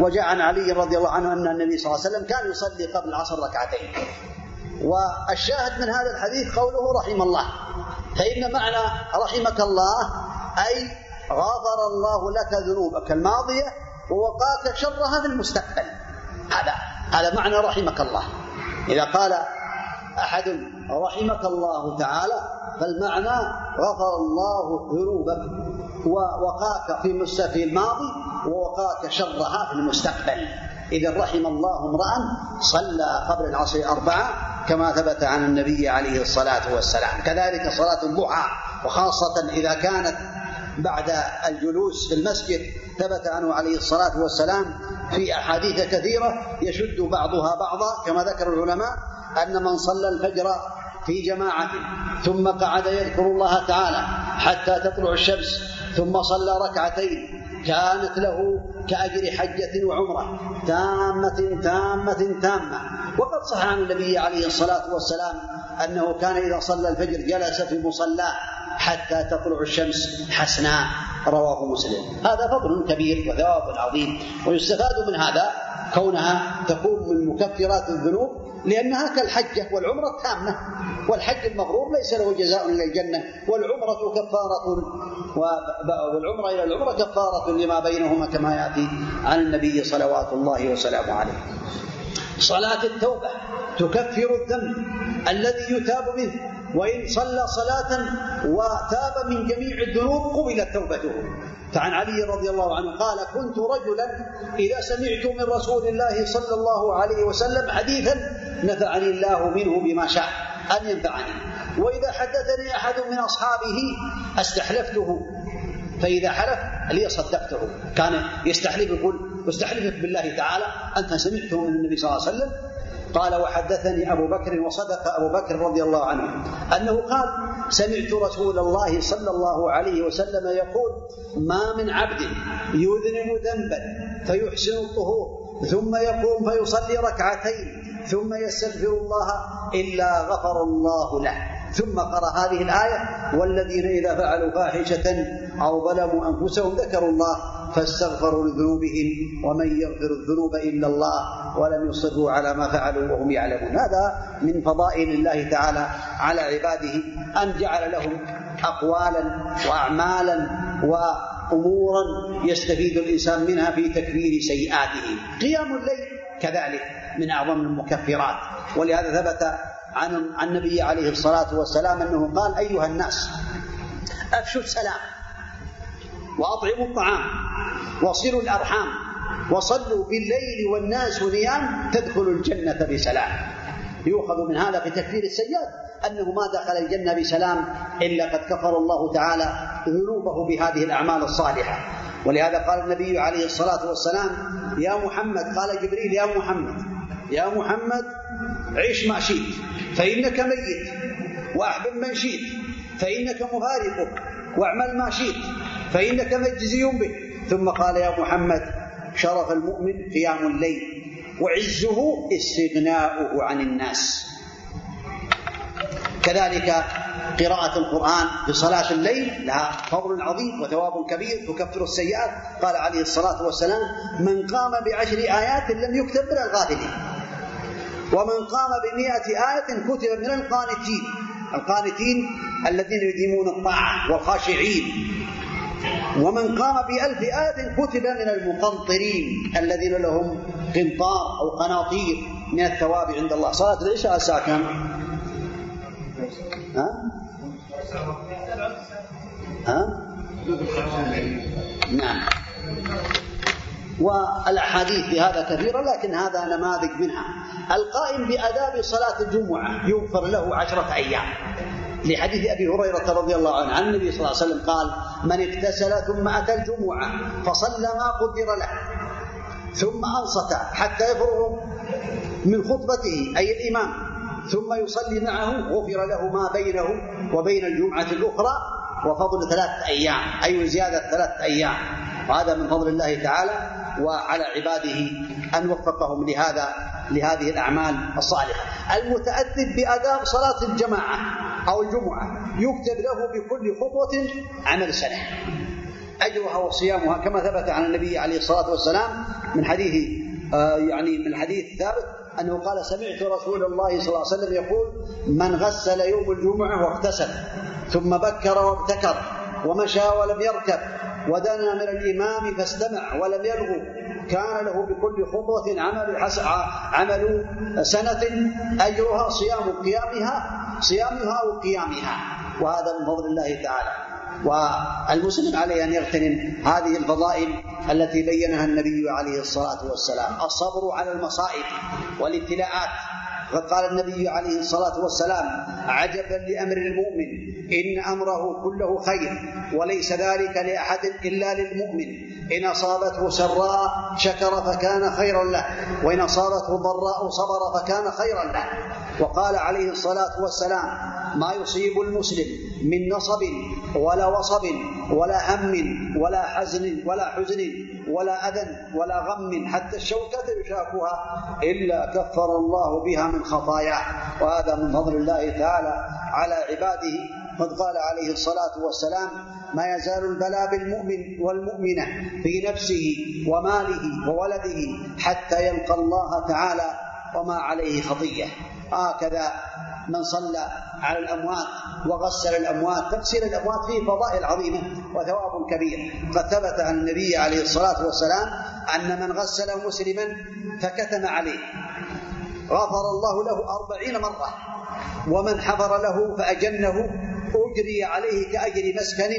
وجاء عن علي رضي الله عنه أن النبي صلى الله عليه وسلم كان يصلي قبل العصر ركعتين. والشاهد من هذا الحديث قوله رحم الله. فإن معنى رحمك الله أي غفر الله لك ذنوبك الماضية ووقاك شرها في المستقبل. هذا هذا معنى رحمك الله. إذا قال أحد رحمك الله تعالى فالمعنى غفر الله ذنوبك ووقاك في في الماضي ووقاك شرها في المستقبل. إذا رحم الله امرأ صلى قبل العصر أربعة كما ثبت عن النبي عليه الصلاة والسلام. كذلك صلاة الضحى وخاصة إذا كانت بعد الجلوس في المسجد ثبت عنه عليه الصلاة والسلام في أحاديث كثيرة يشد بعضها بعضا كما ذكر العلماء أن من صلى الفجر في جماعة ثم قعد يذكر الله تعالى حتى تطلع الشمس ثم صلى ركعتين كانت له كأجر حجة وعمرة. تامة تامة تامة. وقد صح عن النبي عليه الصلاة والسلام أنه كان إذا صلى الفجر جلس في مصلاه حتى تطلع الشمس حسناء رواه مسلم. هذا فضل كبير وثواب عظيم. ويستفاد من هذا كونها تكون من مكفرات الذنوب لأنها كالحجة والعمرة تامة والحج المبرور ليس له جزاء إلا الجنة والعمرة كفارة والعمرة إلى العمرة كفارة لما بينهما كما يأتي عن النبي صلوات الله وسلامه عليه. صلاة التوبة تكفر الذنب الذي يتاب منه. وإن صلى صلاة وتاب من جميع الذنوب قبلت توبته. فعن علي رضي الله عنه قال كنت رجلا إذا سمعت من رسول الله صلى الله عليه وسلم حديثا نفعني الله منه بما شاء أن ينفعني. وإذا حدثني أحد من أصحابه استحلفته. فإذا حلف لي صدقته. كان يستحلف يقول استحلفك بالله تعالى أنت سمعته من النبي صلى الله عليه وسلم قال وحدثني أبو بكر وصدق أبو بكر رضي الله عنه أنه قال سمعت رسول الله صلى الله عليه وسلم يقول ما من عبد يذنب ذنبا فيحسن الطهور ثم يقوم فيصلي ركعتين ثم يستغفر الله إلا غفر الله له. ثم قرأ هذه الآية والذين إذا فعلوا فاحشة أو ظلموا أنفسهم ذكروا الله فاستغفروا لذنوبهم ومن يغفر الذنوب إلا الله ولم يصروا على ما فعلوا وهم يعلمون. هذا من فضائل الله تعالى على عباده أن جعل لهم أقوالا وأعمالا وأمورا يستفيد الإنسان منها في تكفير سيئاته. قيام الليل كذلك من أعظم المكفرات. ولهذا ثبت عن النبي عليه الصلاة والسلام أنه قال أيها الناس أفشوا السلام وأطعموا الطعام. وصلوا الأرحام. وصلوا بالليل والناس نيام تدخلوا الجنة بسلام. يؤخذ من هذا في تكفير السيئات أنه ما دخل الجنة بسلام إلا قد كفر الله تعالى ذنوبه بهذه الأعمال الصالحة. ولهذا قال النبي عليه الصلاة والسلام يا محمد قال جبريل يا محمد يا محمد عيش ما شئت فإنك ميت وأحبب من شئت فإنك مفارقه واعمل ما شئت فإنك مجزي به. ثم قال يا محمد شرف المؤمن قيام الليل وعزه استغناؤه عن الناس. كذلك قراءة القرآن في صلاة الليل لها فضل عظيم وثواب كبير تكفر السيئات. قال عليه الصلاة والسلام من قام بعشر آيات لم يكتب من الغافلين ومن قام بمئة آية كتب من القانتين. القانتين الذين يديمون الطاعة والخاشعين. ومن قام بألف آية كتب من المقنطرين الذين لهم قنطار أو قناطير من الثواب عند الله صلاة العشاء الساعة كم؟ ها؟ ها؟ نعم والأحاديث في هذا كثيرة لكن هذا نماذج منها القائم بآداب صلاة الجمعة يغفر له عشرة أيام لحديث أبي هريرة رضي الله عنه عن النبي صلى الله عليه وسلم قال من اغتسل ثم أتى الجمعة فصلى ما قدر له ثم أنصت حتى يفرغ من خطبته أي الإمام ثم يصلي معه غفر له ما بينه وبين الجمعة الأخرى وفضل ثلاثة أيام أي زيادة ثلاثة أيام. وهذا من فضل الله تعالى وعلى عباده أن وفقهم لهذا لهذه الأعمال الصالحة. المتأدب بأداء صلاة الجماعة. أو الجمعة يكتب له بكل خطوة عمل سنة. أجرها وصيامها كما ثبت عن النبي عليه الصلاة والسلام من حديث آه يعني من الحديث الثابت أنه قال سمعت رسول الله صلى الله عليه وسلم يقول من غسل يوم الجمعة واغتسل ثم بكر وابتكر ومشى ولم يركب ودنا من الإمام فاستمع ولم يلغو كان له بكل خطوة عمل عمل سنة أجرها صيام قيامها صيامها وقيامها. وهذا من فضل الله تعالى. والمسلم عليه أن يغتنم هذه الفضائل التي بينها النبي عليه الصلاة والسلام. الصبر على المصائب والابتلاءات. فقال النبي عليه الصلاة والسلام عجبا لأمر المؤمن إن أمره كله خير وليس ذلك لأحد إلا للمؤمن. إن أصابته سراء شكر فكان خيرا له وإن أصابته ضراء صبر فكان خيرا له. وقال عليه الصلاة والسلام ما يصيب المسلم من نصب ولا وصب ولا هم ولا حزن ولا حزن ولا أذى ولا غم حتى الشوكة يشاكها إلا كفر الله بها من خطاياه. وهذا من فضل الله تعالى على عباده. قد قال عليه الصلاة والسلام ما يزال البلاء بالمؤمن والمؤمنة في نفسه وماله وولده حتى يلقى الله تعالى وما عليه خطية. هكذا من صلى على الأموات وغسل الأموات تغسيل الأموات فيه فضائل عظيمة وثواب كبير. قد ثبت عن النبي عليه الصلاة والسلام أن من غسل مسلما فكتم عليه. غفر الله له أربعين مرة. ومن حفر له فأجنه أجري عليه كأجر مسكن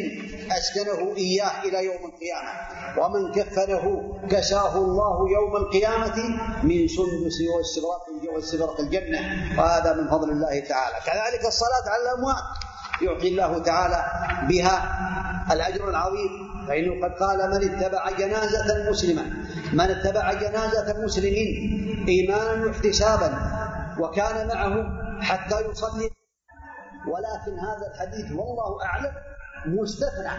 أسكنه إياه إلى يوم القيامة. ومن كفنه كساه الله يوم القيامة من سندس واستبرق واستبرق الجنة وهذا من فضل الله تعالى. كذلك الصلاة على الأموات يعطي الله تعالى بها الأجر العظيم. فإنه قد قال من اتبع جنازة مسلمة من اتبع جنازة مسلمين إيمانا واحتسابا وكان معه حتى يصلي. ولكن هذا الحديث والله أعلم مستثنى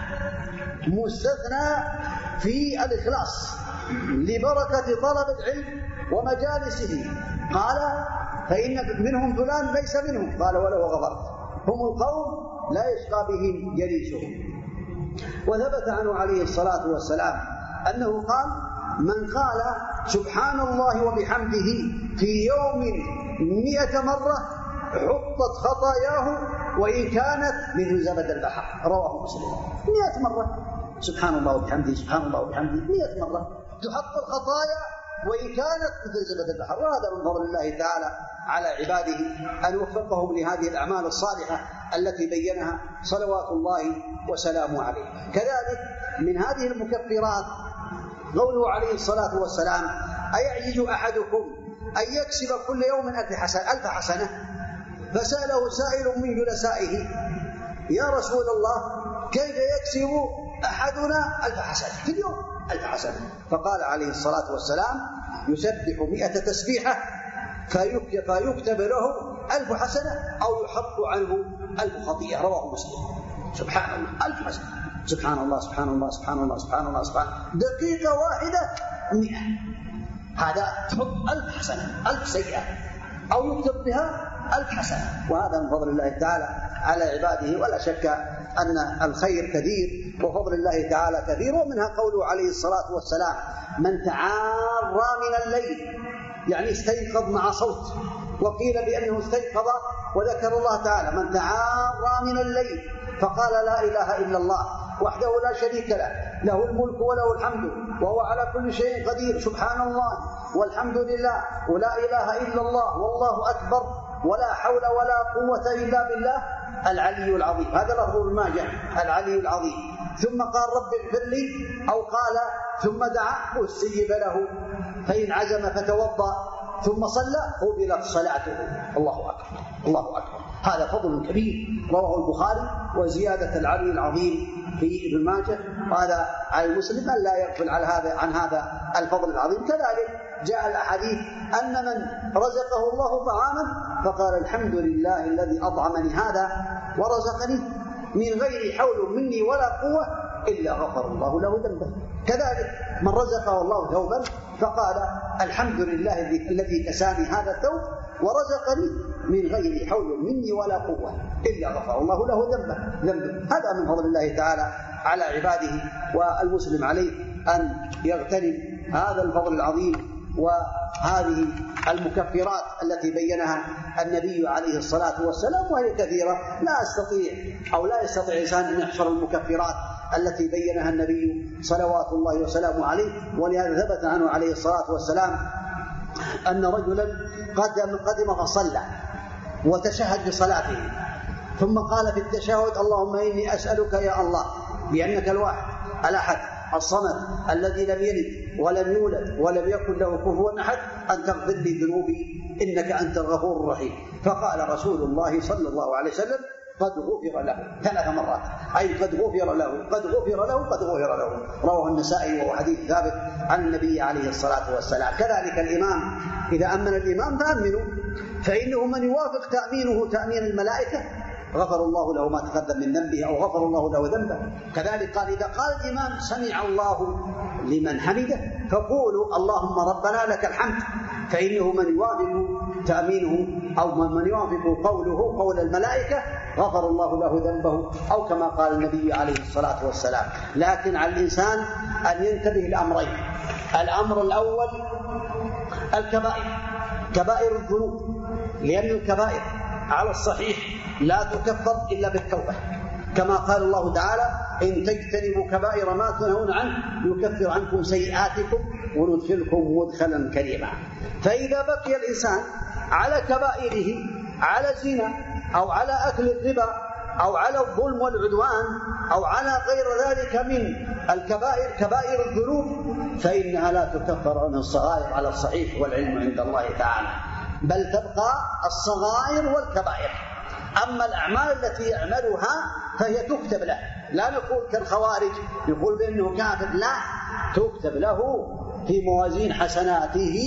مستثنى في الإخلاص لبركة طلب العلم ومجالسه. قال فإن منهم فلان ليس منهم. قال ولو غفرت. هم القوم لا يشقى بهم جليسهم. وثبت عنه عليه الصلاة والسلام أنه قال من قال سبحان الله وبحمده في يوم مئة مرة حطت خطاياه وإن كانت مثل زبد البحر. رواه مسلم. مئة مرة. سبحان الله وبحمده سبحان الله وبحمده. مئة مرة تحط الخطايا وإن كانت مثل زبد البحر وهذا من فضل الله تعالى على عباده أن وفقهم لهذه الأعمال الصالحة التي بينها صلوات الله وسلامه عليه. كذلك من هذه المكفرات قوله عليه الصلاة والسلام أيعجز أحدكم أن يكسب كل يوم ألف حسنة, ألف حسنة؟ فسأله سائل من جلسائه يا رسول الله كيف يكسب أحدنا ألف حسنة في اليوم؟ ألف حسنة فقال عليه الصلاة والسلام يسبح مئة تسبيحة فيكتب له ألف حسنة أو يحط عنه ألف خطيئة. رواه مسلم. سبحان الله ألف حسنة. سبحان الله سبحان الله سبحان الله سبحان الله سبحان دقيقة واحدة مئة. هذا تحط ألف حسنة ألف سيئة أو يكتب بها ألف حسنة. وهذا من فضل الله تعالى على عباده ولا شك أن الخير كثير وفضل الله تعالى كثير ومنها قوله عليه الصلاة والسلام من تعارى من الليل يعني استيقظ مع صوت وقيل بأنه استيقظ وذكر الله تعالى من تعارى من الليل فقال لا إله إلا الله وحده لا شريك له له الملك وله الحمد وهو على كل شيء قدير سبحان الله والحمد لله ولا إله إلا الله والله أكبر ولا حول ولا قوة إلا بالله العلي العظيم. هذا لفظ الماجع العلي العظيم. ثم قال رب اغفر لي أو قال ثم دعا واستجيب له. فإن عزم فتوضأ ثم صلى قبلت صلاته. الله أكبر الله أكبر. هذا فضل كبير. رواه البخاري وزيادة العلي العظيم في ابن ماجه. وهذا على المسلم أن لا يغفل على هذا عن هذا الفضل العظيم. كذلك جاء الأحاديث أن من رزقه الله طعاما فقال الحمد لله الذي أطعمني هذا ورزقني من غير حول مني ولا قوة إلا غفر الله له ذنبه. كذلك من رزقه الله ثوبا فقال الحمد لله الذي كساني هذا الثوب ورزقني من غير حول مني ولا قوة إلا غفر الله له ذنبه. ذنبه. هذا من فضل الله تعالى على عباده والمسلم عليه أن يغتنم. هذا الفضل العظيم وهذه المكفرات التي بينها النبي عليه الصلاة والسلام وهي كثيرة. لا أستطيع أو لا يستطيع الإنسان أن يحصر المكفرات التي بينها النبي صلوات الله وسلامه عليه. ولهذا ثبت عنه عليه الصلاة والسلام أن رجلا قدم قدم فصلى وتشهد بصلاته. ثم قال في التشهد اللهم إني أسألك يا الله بأنك الواحد الأحد الصمد الذي لم يلد ولم يولد ولم يكن له كفوا أحد أن تغفر لي ذنوبي إنك أنت الغفور الرحيم. فقال رسول الله صلى الله عليه وسلم قد غفر له. ثلاث مرات. أي قد غفر له قد غفر له قد غفر له. رواه النسائي وهو حديث ثابت عن النبي عليه الصلاة والسلام. كذلك الإمام إذا أمن الإمام فأمنوا. فإنه من يوافق تأمينه تأمين الملائكة غفر الله له ما تقدم من ذنبه أو غفر الله له ذنبه. كذلك قال إذا قال الإمام سمع الله لمن حمده فقولوا اللهم ربنا لك الحمد فإنه من يوافق تأمينه أو من يوافق قوله قول الملائكة غفر الله له ذنبه أو كما قال النبي عليه الصلاة والسلام. لكن على الإنسان أن ينتبه لأمرين. الأمر الأول الكبائر كبائر الذنوب. لأن الكبائر على الصحيح لا تكفر إلا بالتوبة. كما قال الله تعالى إن تجتنبوا كبائر ما تنهون عنه يكفر عنكم سيئاتكم وندخلكم مدخلا كريما. فإذا بقي الإنسان على كبائره على الزنا أو على أكل الربا أو على الظلم والعدوان أو على غير ذلك من الكبائر كبائر الذنوب فإنها لا تكفر عن الصغائر على الصحيح والعلم عند الله تعالى. بل تبقى الصغائر والكبائر. أما الأعمال التي يعملها فهي تكتب له. لا نقول كالخوارج يقول بأنه كافر لا تكتب له في موازين حسناته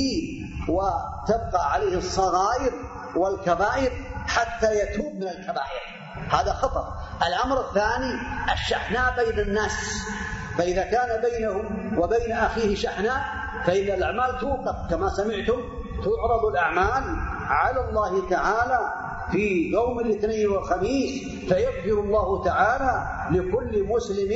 وتبقى عليه الصغائر والكبائر حتى يتوب من الكبائر. هذا خطر الأمر الثاني الشحناء بين الناس. فإذا كان بينه وبين أخيه شحناء فإن الأعمال توقف كما سمعتم. تعرض الأعمال على الله تعالى في يوم الاثنين والخميس فيغفر الله تعالى لكل مسلم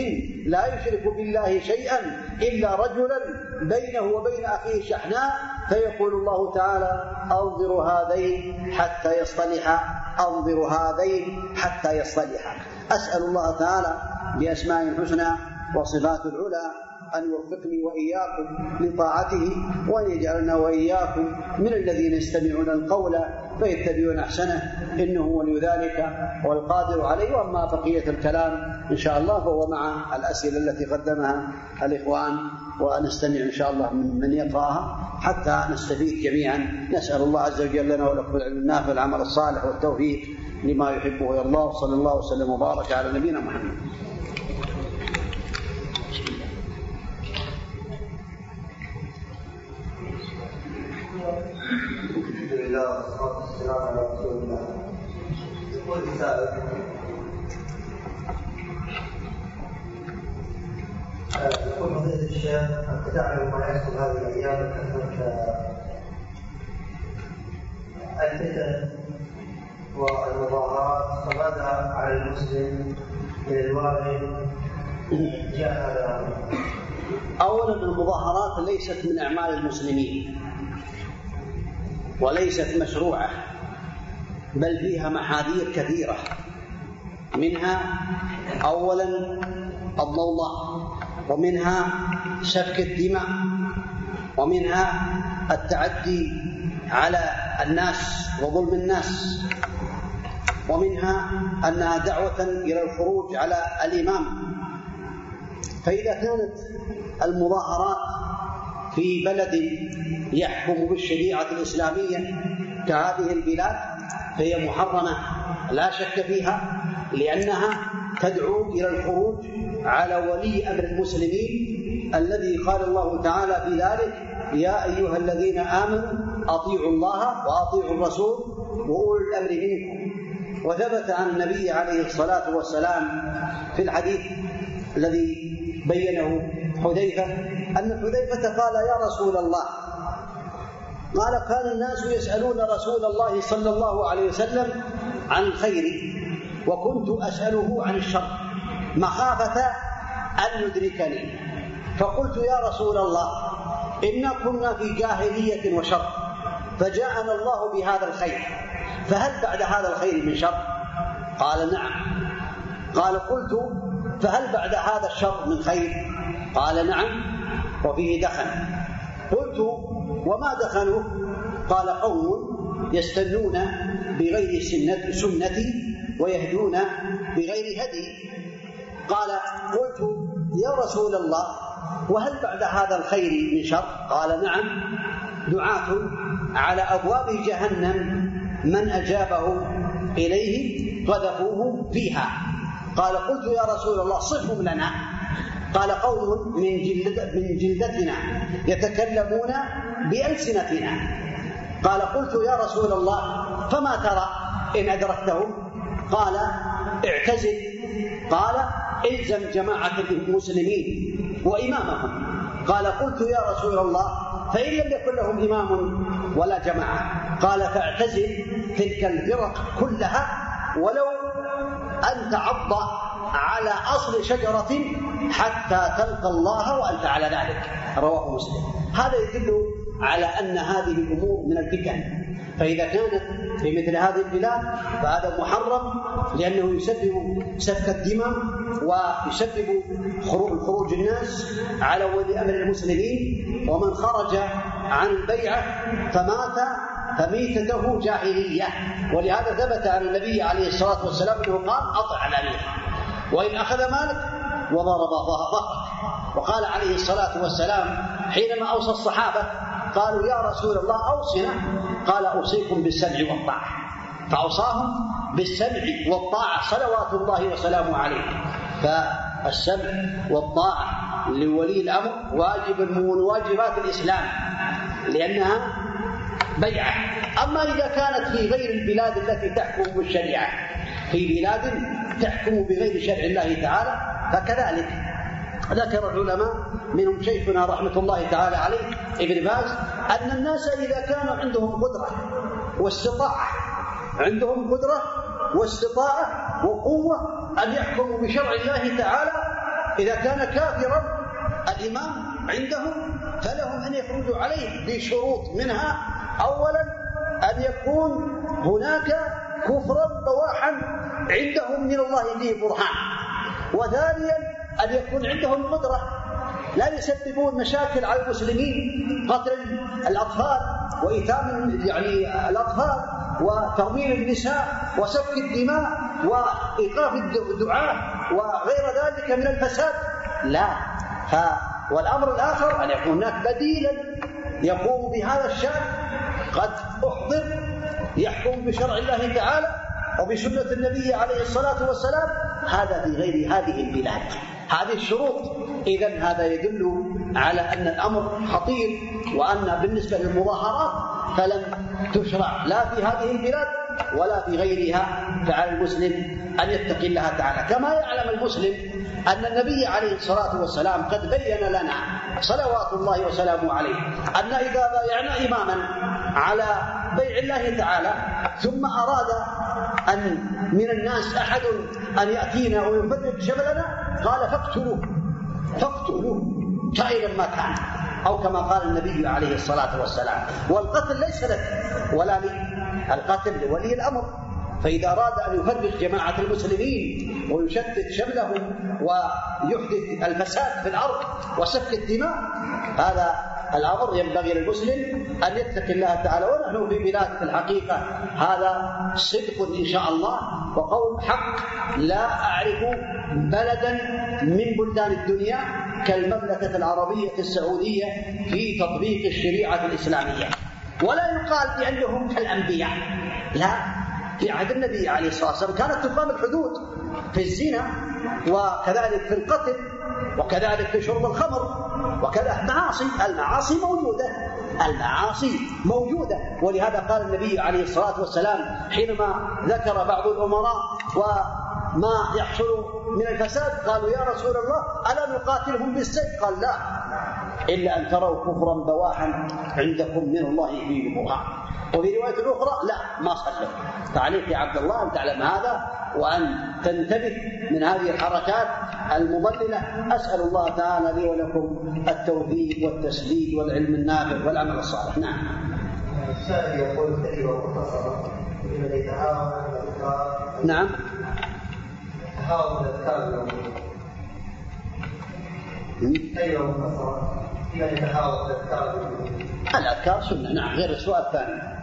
لا يشرك بالله شيئا إلا رجلا بينه وبين أخيه شحناء فيقول الله تعالى أنظر هذين حتى يصطلحا أنظر هذين حتى يصطلحا أسأل الله تعالى بأسماء الحسنى وصفات العلى أن يوفقني وإياكم لطاعته وأن يجعلنا وإياكم من الذين يستمعون القول فيتبعون أحسنه إنه ولي ذلك والقادر عليه. وأما بقية الكلام إن شاء الله فهو مع الأسئلة التي قدمها الإخوان ونستمع إن شاء الله من من يقرأها حتى نستفيد جميعا. نسأل الله عز وجل لنا ولكم العلم النافع والعمل الصالح والتوفيق لما يحبه ويرضاه. صلى الله وسلم وبارك على نبينا محمد. الله والصلاه والسلام على رسول الله. يقول السائل يقول فضيلة الشيخ أنت تعلم ما يحصل هذه الأيام من كثرة الفتن والمظاهرات فماذا على المسلم من الواجب جاء هذا أولا المظاهرات ليست من أعمال المسلمين. وليست مشروعة بل فيها محاذير كثيرة. منها أولا الضوضاء ومنها سفك الدماء ومنها التعدي على الناس وظلم الناس ومنها انها دعوة إلى الخروج على الإمام. فإذا كانت المظاهرات في بلد يحكم بالشريعة الإسلامية كهذه البلاد فهي محرمة لا شك فيها لأنها تدعو إلى الخروج على ولي أمر المسلمين الذي قال الله تعالى في ذلك يا أيها الذين آمنوا أطيعوا الله وأطيعوا الرسول وأولي الأمر منكم. وثبت عن النبي عليه الصلاة والسلام في الحديث الذي بينه حذيفة أن حذيفة قال يا رسول الله. قال كان الناس يسألون رسول الله صلى الله عليه وسلم عن الخير وكنت أسأله عن الشر مخافة أن يدركني. فقلت يا رسول الله إنا كنا في جاهلية وشر فجاءنا الله بهذا الخير فهل بعد هذا الخير من شر؟ قال نعم. قال قلت فهل بعد هذا الشر من خير؟ قال نعم. وفيه دخن. قلت وما دخنوا قال قوم يستنون بغير سنة سنتي ويهدون بغير هدي. قال قلت يا رسول الله وهل بعد هذا الخير من شر؟ قال نعم. دعاة على أبواب جهنم من أجابه إليه قذفوه فيها. قال قلت يا رسول الله صفهم لنا. قال قوم من جلد من جلدتنا يتكلمون بألسنتنا. قال قلت يا رسول الله فما ترى؟ إن أدركتهم. قال اعتزل. قال إلزم جماعة المسلمين وإمامهم. قال قلت يا رسول الله فإن لم يكن لهم إمام ولا جماعة. قال فاعتزل تلك الفرق كلها ولو أن تعض على أصل شجرة حتى تلقى الله وأنت على ذلك. رواه مسلم. هذا يدل على أن هذه الأمور من الفتن. فإذا كانت في مثل هذه البلاد فهذا محرم لأنه يسبب سفك الدماء ويسبب خروج الناس على ولي أمر المسلمين. ومن خرج عن البيعة فمات فميتته جاهلية. ولهذا ثبت عن النبي عليه الصلاة والسلام أنه قال أطع الأمير وإن أخذ مالك وضرب ظهرك وقال عليه الصلاة والسلام حينما أوصى الصحابة قالوا يا رسول الله أوصنا. قال أوصيكم بالسمع والطاعة. فأوصاهم بالسمع والطاعة صلوات الله وسلامه عليه. فالسمع والطاعة لولي الأمر واجب من واجبات الإسلام لأنها بيعة. أما إذا كانت في غير البلاد التي تحكم بالشريعة في بلاد تحكم بغير شرع الله تعالى فكذلك. ذكر العلماء منهم شيخنا رحمة الله تعالى عليه ابن باز أن الناس إذا كانوا عندهم قدرة واستطاعة عندهم قدرة واستطاعة وقوة أن يحكموا بشرع الله تعالى إذا كان كافرا الإمام عندهم فلهم أن يخرجوا عليه بشروط منها. أولا أن يكون هناك كفرا بواحا عندهم من الله فيه برهان. وثانيا أن يكون عندهم قدرة لا يسببون مشاكل على المسلمين قتل الأطفال وإيتام يعني الأطفال وترويل النساء وسفك الدماء وإيقاف الدعاة وغير ذلك من الفساد. لا. ف والأمر الآخر أن يكون هناك بديلا يقوم بهذا الشأن. قد أحضر يحكم بشرع الله تعالى وبسنة النبي عليه الصلاة والسلام هذا في غير هذه البلاد. هذه الشروط. إذا هذا يدل على أن الأمر خطير وأن بالنسبة للمظاهرات فلم تشرع. لا في هذه البلاد ولا في غيرها. فعلى المسلم أن يتقي الله تعالى. كما يعلم المسلم أن النبي عليه الصلاة والسلام قد بين لنا صلوات الله وسلامه عليه أن إذا بايعنا إماما على بيع الله تعالى ثم أراد أن من الناس أحد أن يأتينا ويفرق شملنا قال فاقتلوه. فاقتلوه. كائنا ما كان. أو كما قال النبي عليه الصلاة والسلام والقتل ليس لك ولا لي. القتل لولي الأمر. فإذا أراد أن يفرق جماعة المسلمين ويشتت شملهم ويحدث الفساد في الأرض وسفك الدماء هذا الأمر ينبغي للمسلم أن يتقي الله تعالى ونحن في بلاد في الحقيقة. هذا صدق إن شاء الله وقول حق. لا أعرف بلدا من بلدان الدنيا كالمملكة العربية السعودية في تطبيق الشريعة الإسلامية. ولا يقال بأنهم كالأنبياء. لا. في عهد النبي عليه الصلاة والسلام كانت تقام الحدود في الزنا وكذلك في القتل. وكذلك في شرب الخمر وكذا. معاصي المعاصي موجودة المعاصي موجودة. ولهذا قال النبي عليه الصلاة والسلام حينما ذكر بعض الأمراء وما يحصل من الفساد؟ قالوا يا رسول الله ألا نقاتلهم بالسيف؟ قال لا. إلا أن تروا كفرا بواحا عندكم من الله فيه برهان وفي رواية أخرى لا ما صلوا فعليك يا عبد الله أن تعلم هذا وأن تنتبه من هذه الحركات المضللة. أسأل الله تعالى لي ولكم التوفيق والتسديد والعلم النافع والعمل الصالح. نعم. السائل يقول كلمة مختصرة لمن يتهاون نعم. تهاون يتهاون الأذكار الأذكار سنة نعم غير السؤال الثاني.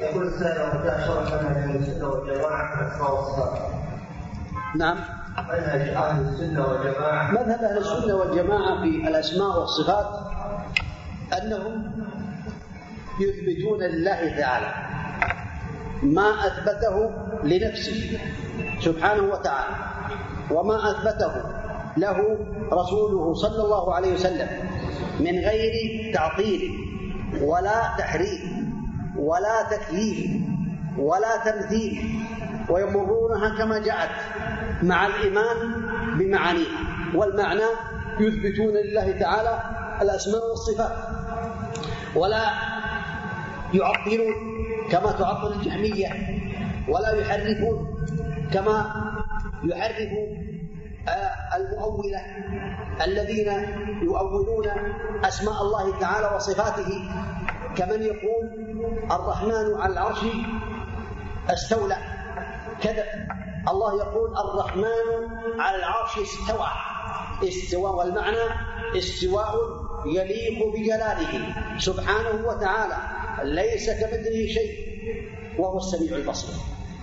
يقول السائل وجاء شرح منهج السنة والجماعة في والصفات. نعم. منهج أهل السنة والجماعة. مذهب أهل السنة والجماعة في الأسماء والصفات أنهم يثبتون لله تعالى. ما أثبته لنفسه سبحانه وتعالى وما أثبته له رسوله صلى الله عليه وسلم من غير تعطيل ولا تحريف ولا تكييف ولا تمثيل ويمرونها كما جاءت مع الإيمان بمعانيها والمعنى يثبتون لله تعالى الأسماء والصفات ولا يعطلون كما تعطل الجهمية ولا يحرفون كما يحرف آه، المؤولة الذين يؤولون أسماء الله تعالى وصفاته. كمن يقول الرحمن على العرش استولى. كذا الله يقول الرحمن على العرش استوى. استواء والمعنى استواء يليق بجلاله سبحانه وتعالى. ليس كمثله شيء وهو السميع البصير.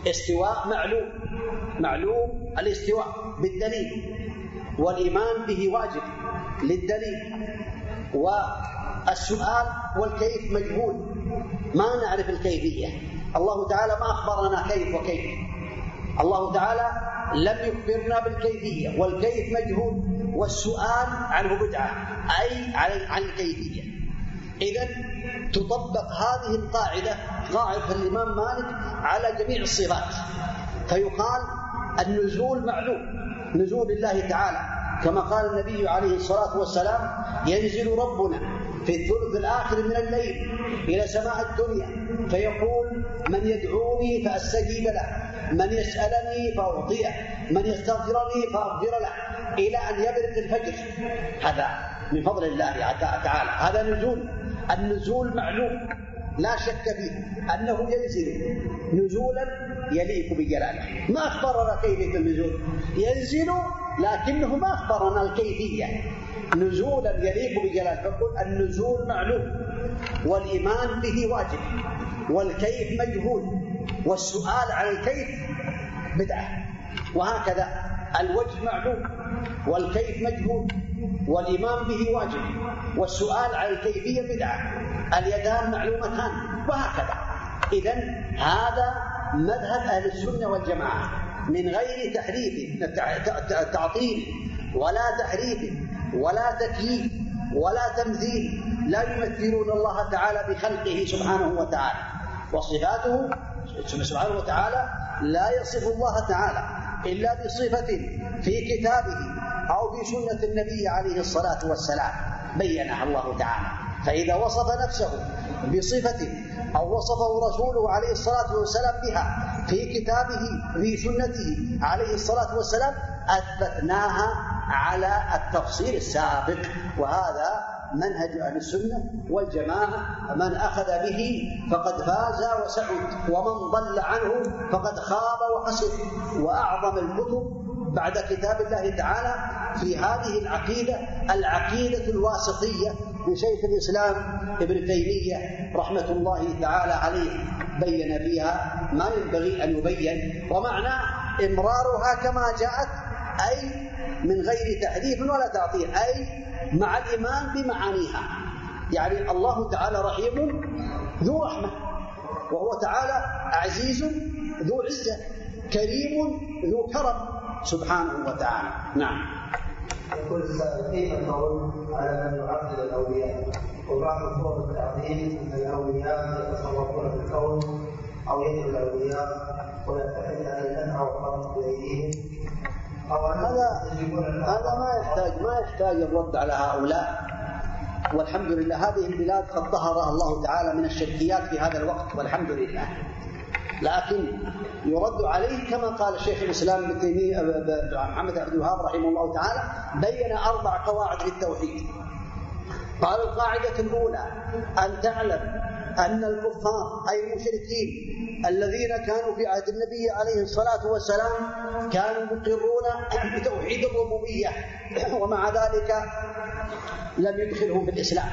استواء معلوم معلوم الاستواء بالدليل والإيمان به واجب للدليل والسؤال والكيف مجهول. ما نعرف الكيفية؟ الله تعالى ما أخبرنا كيف وكيف. الله تعالى لم يخبرنا بالكيفية والكيف مجهول والسؤال عنه بدعة أي عن الكيفية. إذا تطبق هذه القاعدة قاعدة الإمام مالك على جميع الصفات فيقال النزول معلوم نزول الله تعالى. كما قال النبي عليه الصلاة والسلام ينزل ربنا في الثلث الآخر من الليل إلى سماء الدنيا. فيقول من يدعوني فأستجيب له من يسألني فأعطيه من يستغفرني فأغفر له إلى أن يبرق الفجر. هذا من فضل الله تعالى هذا نزول. النزول معلوم لا شك فيه أنه ينزل نزولا يليق بجلاله. ما أخبرنا كيفية النزول؟ ينزل لكنه ما أخبرنا الكيفية. نزولا يليق بجلاله فقل النزول معلوم والإيمان به واجب والكيف مجهول والسؤال عن الكيف بدعة وهكذا الوجه معلوم والكيف مجهول. والإيمان به واجب والسؤال عن الكيفية بدعة. اليدان معلومتان وهكذا. إذا هذا مذهب أهل السنة والجماعة. من غير تحريف تعطيل ولا تحريف ولا تكييف ولا تمثيل لا يمثلون الله تعالى بخلقه سبحانه وتعالى. وصفاته سبحانه وتعالى لا يصف الله تعالى إلا بصفة في كتابه. أو في سنة النبي عليه الصلاة والسلام بينها الله تعالى. فإذا وصف نفسه بصفة أو وصفه رسوله عليه الصلاة والسلام بها في كتابه في سنته عليه الصلاة والسلام أثبتناها على التفصيل السابق. وهذا منهج أهل السنة والجماعة من أخذ به فقد فاز وسعد ومن ضل عنه فقد خاب وخسر. وأعظم الكتب بعد كتاب الله تعالى في هذه العقيدة العقيدة الواسطية لشيخ الإسلام ابن تيمية رحمة الله تعالى عليه بين فيها ما ينبغي أن يبين ومعنى إمرارها كما جاءت أي من غير تحريف ولا تعطيل أي مع الإيمان بمعانيها. يعني الله تعالى رحيم ذو رحمة وهو تعالى عزيز ذو عزة كريم ذو كرم. سبحانه وتعالى. نعم. يقول السائل كيف القول على من يعظم الأولياء؟ وبعض صور التعظيم أن الأولياء يتصرفون في الكون أو يدعو الأولياء ويعتقد ان النفع والضر بايديهم هذا هذا ما يحتاج ما يحتاج الرد على هؤلاء. والحمد لله هذه البلاد قد ظهر الله تعالى من الشركيات في هذا الوقت والحمد لله. لكن يرد عليه كما قال الشيخ الإسلام ابن تيمية محمد عبد الوهاب رحمه الله تعالى بين أربع قواعد للتوحيد. قال القاعدة الأولى أن تعلم أن الكفار أي المشركين الذين كانوا في عهد النبي عليه الصلاة والسلام كانوا مقرون بتوحيد الربوبية ومع ذلك لم يدخلهم في الإسلام.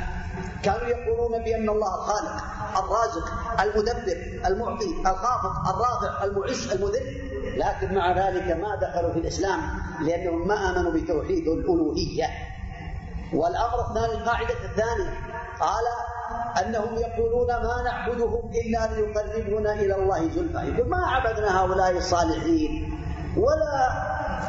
كانوا يقولون بأن الله الخالق الرازق المدبر المعطي الخافض الرافع المعز المذل. لكن مع ذلك ما دخلوا في الإسلام لأنهم ما آمنوا بتوحيد الألوهية. والأمر الثاني القاعدة الثانية قال أنهم يقولون ما نعبدهم إلا ليقربونا إلى الله زلفى. يقول ما عبدنا هؤلاء الصالحين؟ ولا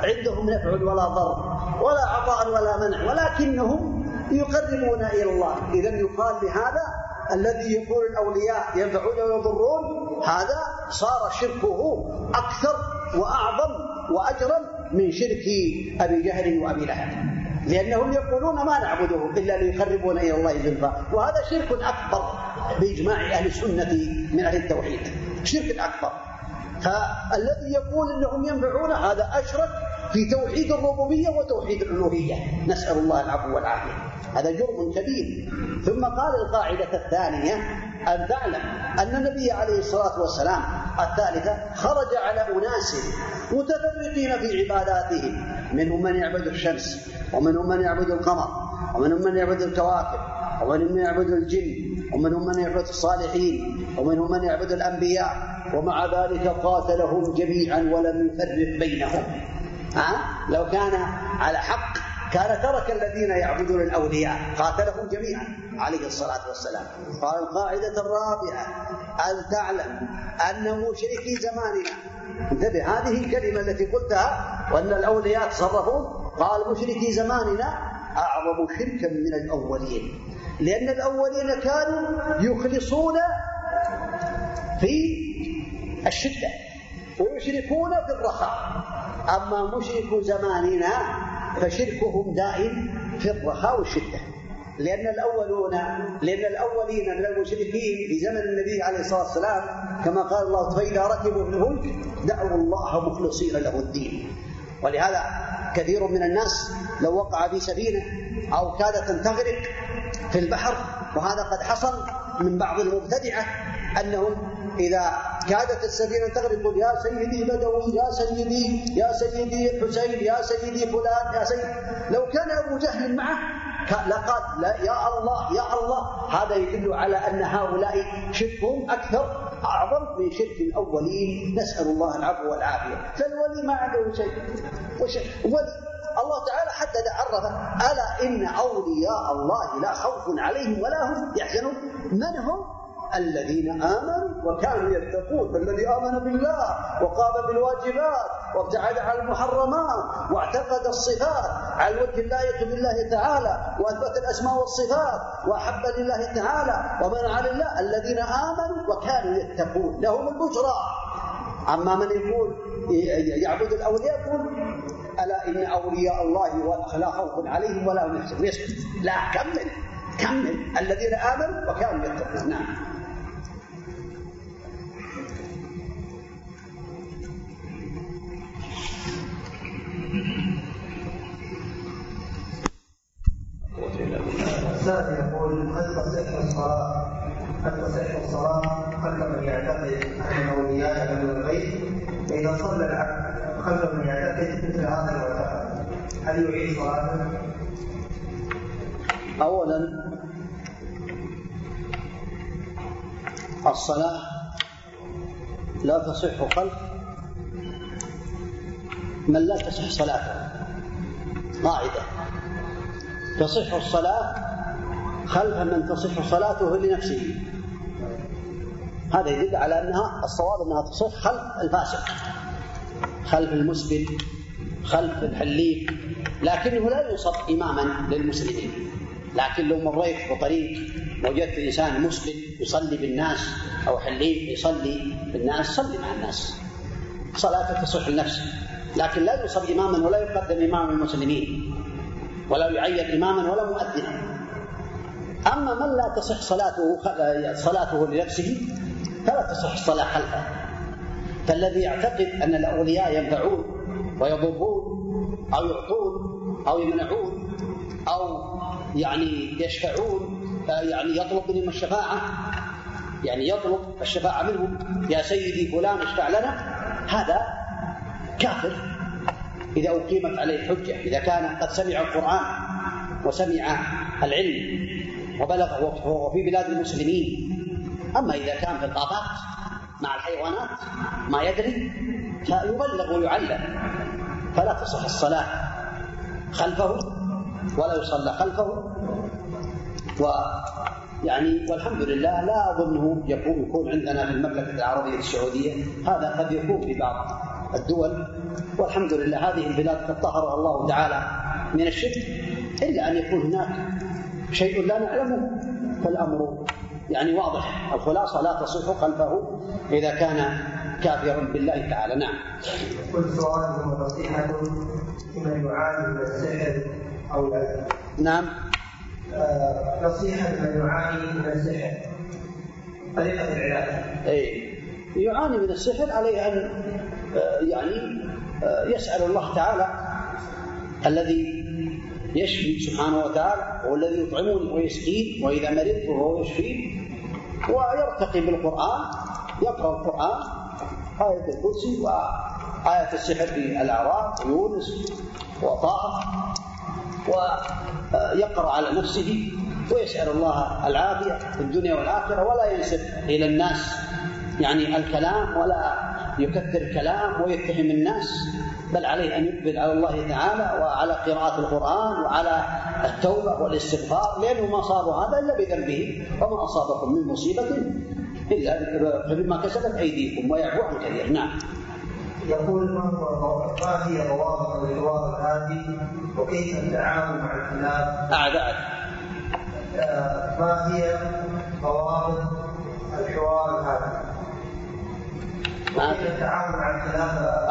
عندهم نفع ولا ضر ولا عطاء ولا منع ولكنهم يقربون إلى الله. اذا يقال لهذا الذي يقول الأولياء ينفعون ويضرون هذا صار شركه أكثر وأعظم وأجرم من شرك أبي جهل وأبي لهب. لأنهم يقولون ما نعبدهم إلا ليقربونا إلى الله زلفى. وهذا شرك أكبر بإجماع أهل السنة من أهل التوحيد. شرك أكبر. فالذي يقول إنهم ينفعون هذا أشرك في توحيد الربوبية وتوحيد الألوهية. نسأل الله العفو والعافية. هذا جرم كبير. ثم قال القاعدة الثانية أن تعلم أن النبي عليه الصلاة والسلام الثالثة خرج على أناس متفرقين في عباداتهم منهم من يعبد الشمس ومنهم من يعبد القمر ومنهم من يعبد الكواكب ومنهم من يعبد الجن ومنهم من يعبد الصالحين ومنهم من يعبد الأنبياء ومع ذلك قاتلهم جميعا ولم يفرق بينهم ها؟ لو كان على حق كان ترك الذين يعبدون الأولياء قاتلهم جميعا عليه الصلاة والسلام. قال القاعدة الرابعة أن تعلم أن مشركي زماننا. انتبه هذه الكلمة التي قلتها وأن الأولياء تصرفون قال مشركي زماننا أعظم شركا من الأولين. لأن الأولين كانوا يخلصون في الشدة ويشركون في الرخاء. أما مشرك زماننا فشركهم دائم في الرخاء والشدة. لأن الأولون لأن الأولين من المشركين في زمن النبي عليه الصلاة والسلام كما قال الله فإذا ركبوا في الفلك دعوا الله مخلصين له الدين. ولهذا كثير من الناس لو وقع في سفينة أو كادت أن تغرق في البحر وهذا قد حصل من بعض المبتدعة أنهم إذا كادت السفينة تغرق يا سيدي بدوي يا سيدي يا سيدي الحسين يا سيدي فلان يا سيدي. لو كان أبو جهل معه لقد لا يا الله يا الله. هذا يدل على أن هؤلاء شركهم أكثر أعظم من شرك الأولين. نسأل الله العفو والعافية. فالولي ما عنده شيء. ولي. الله تعالى حدد عرفه ألا إن أولياء الله لا خوف عليهم ولا هم يحزنون. من هم؟ الذين آمنوا وكانوا يتقون فالذي آمن بالله وقام بالواجبات وابتعد عن المحرمات واعتقد الصفات على الوجه اللائق بالله تعالى وأثبت الأسماء والصفات وأحب لله تعالى ومنع لله الذين آمنوا وكانوا يتقون لهم البشرى أما من يقول يعبد الأولياء يقول ألا إن أولياء الله لا خوف عليهم ولا هم يحزنون. يسكت لا كمل كمل. الذين آمنوا وكانوا يتقون. نعم. السائل يقول هل تصح الصلاة؟ هل تصح الصلاة؟ خلف من يعتقد أن أولياء من الغيب فإذا صلى العبد خلف من يعتقد مثل هذا المعتقد هل يعيد صلاته؟ أولا الصلاة لا تصح خلف من لا تصح صلاته. قاعدة تصح الصلاة خلف من تصح صلاته لنفسه. هذا يدل على أنها الصواب أنها تصح خلف الفاسق. خلف المسبل خلف الحليف لكنه لا ينصب إماما للمسلمين. لكن لو مريت بطريق وجدت إنسان مسلم يصلي بالناس أو حليف يصلي بالناس صلي مع الناس. صلاته تصح لنفسه. لكن لا ينصب إماما ولا يقدم إمام المسلمين ولا يعين إماما ولا مؤذنا. أما من لا تصح صلاته صلاته لنفسه فلا تصح الصلاة خلفه. فالذي يعتقد أن الأولياء ينفعون ويضرون أو يعطون أو يمنعون أو يعني يشفعون يعني يطلب منهم الشفاعة يعني يطلب الشفاعة منهم يا سيدي فلان اشفع لنا. هذا كافر. إذا أقيمت عليه الحجة إذا كان قد سمع القرآن وسمع العلم وبلغ وهو في بلاد المسلمين. أما إذا كان في الغابات مع الحيوانات ما يدري فيبلغ ويعلم. فلا تصح الصلاة خلفه ولا يصلى خلفه. ويعني والحمد لله لا أظنه يكون يكون عندنا في المملكة العربية السعودية هذا قد يكون في بعض الدول. والحمد لله هذه البلاد قد طهرها الله تعالى من الشرك إلا أن يكون هناك شيء لا نعلمه فالأمر يعني واضح. الخلاصة لا تصح خلفه إذا كان كافرا بالله تعالى. نعم. كل سؤال نصيحة لمن يعاني من السحر أو الأذى نعم. آه، نصيحة لمن يعاني من السحر. طريقة العلاج. أي يعاني من السحر عليه أن آه، يعني آه، يسأل الله تعالى الذي يشفي سبحانه وتعالى هو الذي يطعمني ويسقين وإذا مرضت فهو يشفين ويرتقي بالقرآن يقرأ القرآن آية الكرسي وآية السحر في الأعراف ويونس وطه ويقرأ على نفسه ويسأل الله العافية في الدنيا والآخرة ولا ينسب إلى الناس يعني الكلام ولا يكثر الكلام ويتهم الناس. بل عليه أن يقبل على الله تعالى وعلى قراءة القرآن وعلى التوبة والاستغفار لأنه ما صاب هذا إلا بذنبه وما أصابكم من مصيبة إلا بما كسبت أيديكم ويعفو عن كثير نعم يقول ما هي ضوابط الحوار الآتي وكيف التعامل مع الخلاف؟ أعد أعد آه، ما هي ضوابط الحوار الآتي؟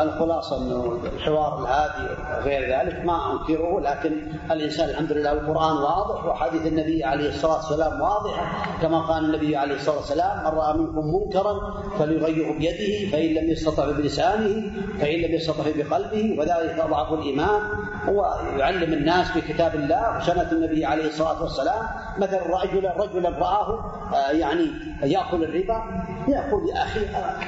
الخلاصة أنه الحوار الهادي وغير ذلك ما أنكره لكن الإنسان الحمد لله القرآن واضح وحديث النبي عليه الصلاة والسلام واضحة كما قال النبي عليه الصلاة والسلام من رأى منكم منكرا فليغيره بيده فإن لم يستطع بلسانه فإن لم يستطع بقلبه وذلك أضعف الإيمان. هو يعلم الناس بكتاب الله وسنة النبي عليه الصلاة والسلام. مثلا رجلا رجلا رآه آه، يعني يأكل الربا يقول يا أخي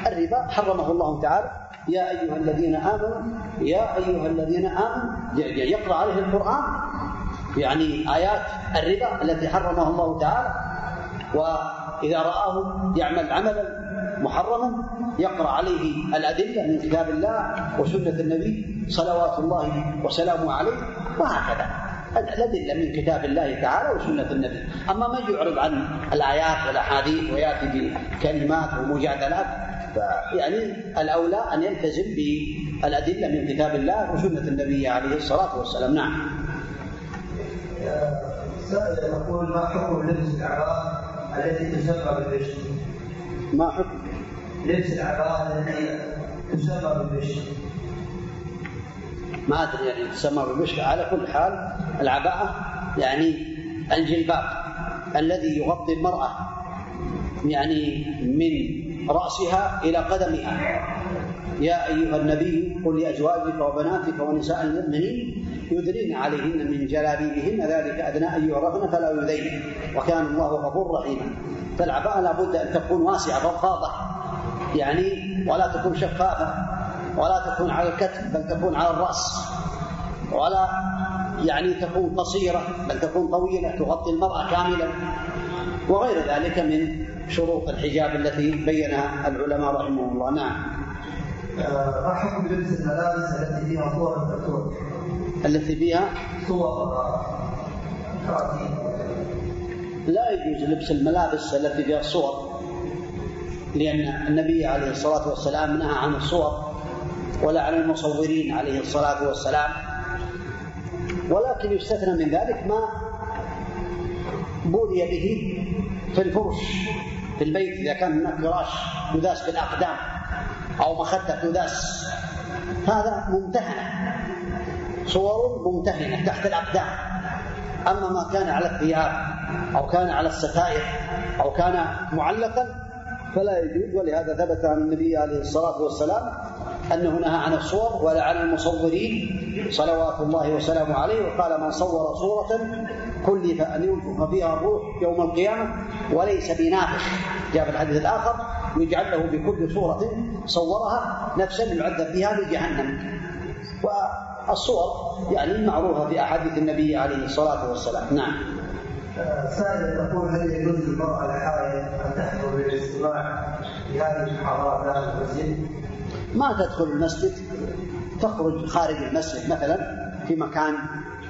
الربا حرمه الله تعالى. يا أيها الذين آمنوا يا أيها الذين آمنوا يقرأ عليه القرآن يعني آيات الربا التي حرمها الله تعالى. وإذا رآه يعمل عملا محرما يقرأ عليه الأدلة من كتاب الله وسنة النبي صلوات الله وسلامه عليه وهكذا. الأدلة من كتاب الله تعالى وسنة النبي. أما من يعرض عن الآيات والأحاديث ويأتي بكلمات ومجادلات فيعني الأولى أن يلتزم بالأدلة من كتاب الله وسنة النبي عليه الصلاة والسلام. نعم. سائل يقول ما حكم لبس العباءة التي تسمى بالبشر؟ ما حكم؟ لبس العباءة التي تسمى بالبشر ما أدري يعني تسمى بالبشر على كل حال العباءة يعني الجلباب الذي يغطي المرأة يعني من رأسها إلى قدمها. يا أيها النبي قل لأزواجك وبناتك ونساء المؤمنين يدرين عليهن من جلابيبهن ذلك أدنى أن يعرفن فلا يذين وكان الله غفور رحيما فالعباءة لابد أن تكون واسعة فضفاضة يعني ولا تكون شفافة ولا تكون على الكتف بل تكون على الرأس. ولا يعني تكون قصيرة بل تكون طويلة تغطي المرأة كاملة. وغير ذلك من شروط الحجاب التي بينها العلماء رحمهم الله. نعم. ما حكم لبس الملابس التي فيها صور الكرتون؟ التي فيها؟ صور كراتين. لا يجوز لبس الملابس التي فيها صور لأن النبي عليه الصلاة والسلام نهى عن الصور ولا عن المصورين عليه الصلاة والسلام. ولكن يستثنى من ذلك ما بولي به في الفرش في البيت إذا كان هناك فراش يداس بالأقدام أو مخدة تداس. هذا ممتهنة صور ممتهنة تحت الأقدام. أما ما كان على الثياب أو كان على الستائر أو كان معلقا فلا يجوز. ولهذا ثبت عن النبي عليه الصلاة والسلام أنه نهى عن الصور ولا عن المصورين صلوات الله وسلامه عليه وقال من صور صورة كلف أن ينفخ فيها الروح يوم القيامة وليس بنافخ. جاء في الحديث الآخر يجعل له بكل صورة صورها نفسا يعذب بها لجهنم والصور يعني معروفة في أحاديث النبي عليه الصلاة والسلام. نعم. سائل يقول هل يجوز للمرأة الحائض أن تحضر للاستماع لهذه داخل المسجد؟ ما تدخل المسجد تخرج خارج المسجد مثلا في مكان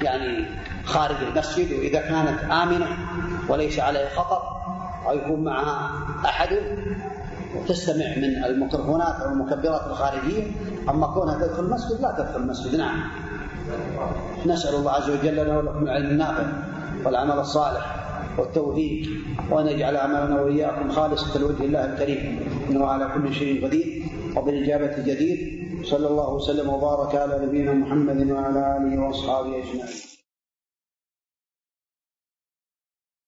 يعني خارج المسجد وإذا كانت آمنة وليس عليه خطر أو يكون معها أحد تستمع من الميكروفونات أو المكبرات الخارجية. أما كونها تدخل المسجد لا تدخل المسجد. نعم. نسأل الله عز وجل لنا ولكم العلم النافع والعمل الصالح والتوفيق وأن يجعل أعمالنا وإياكم خالصة لوجه الله الكريم إنه على كل شيء قدير. وبالإجابة جدير صلى الله وسلم وبارك على نبينا محمد وعلى آله وأصحابه أجمعين.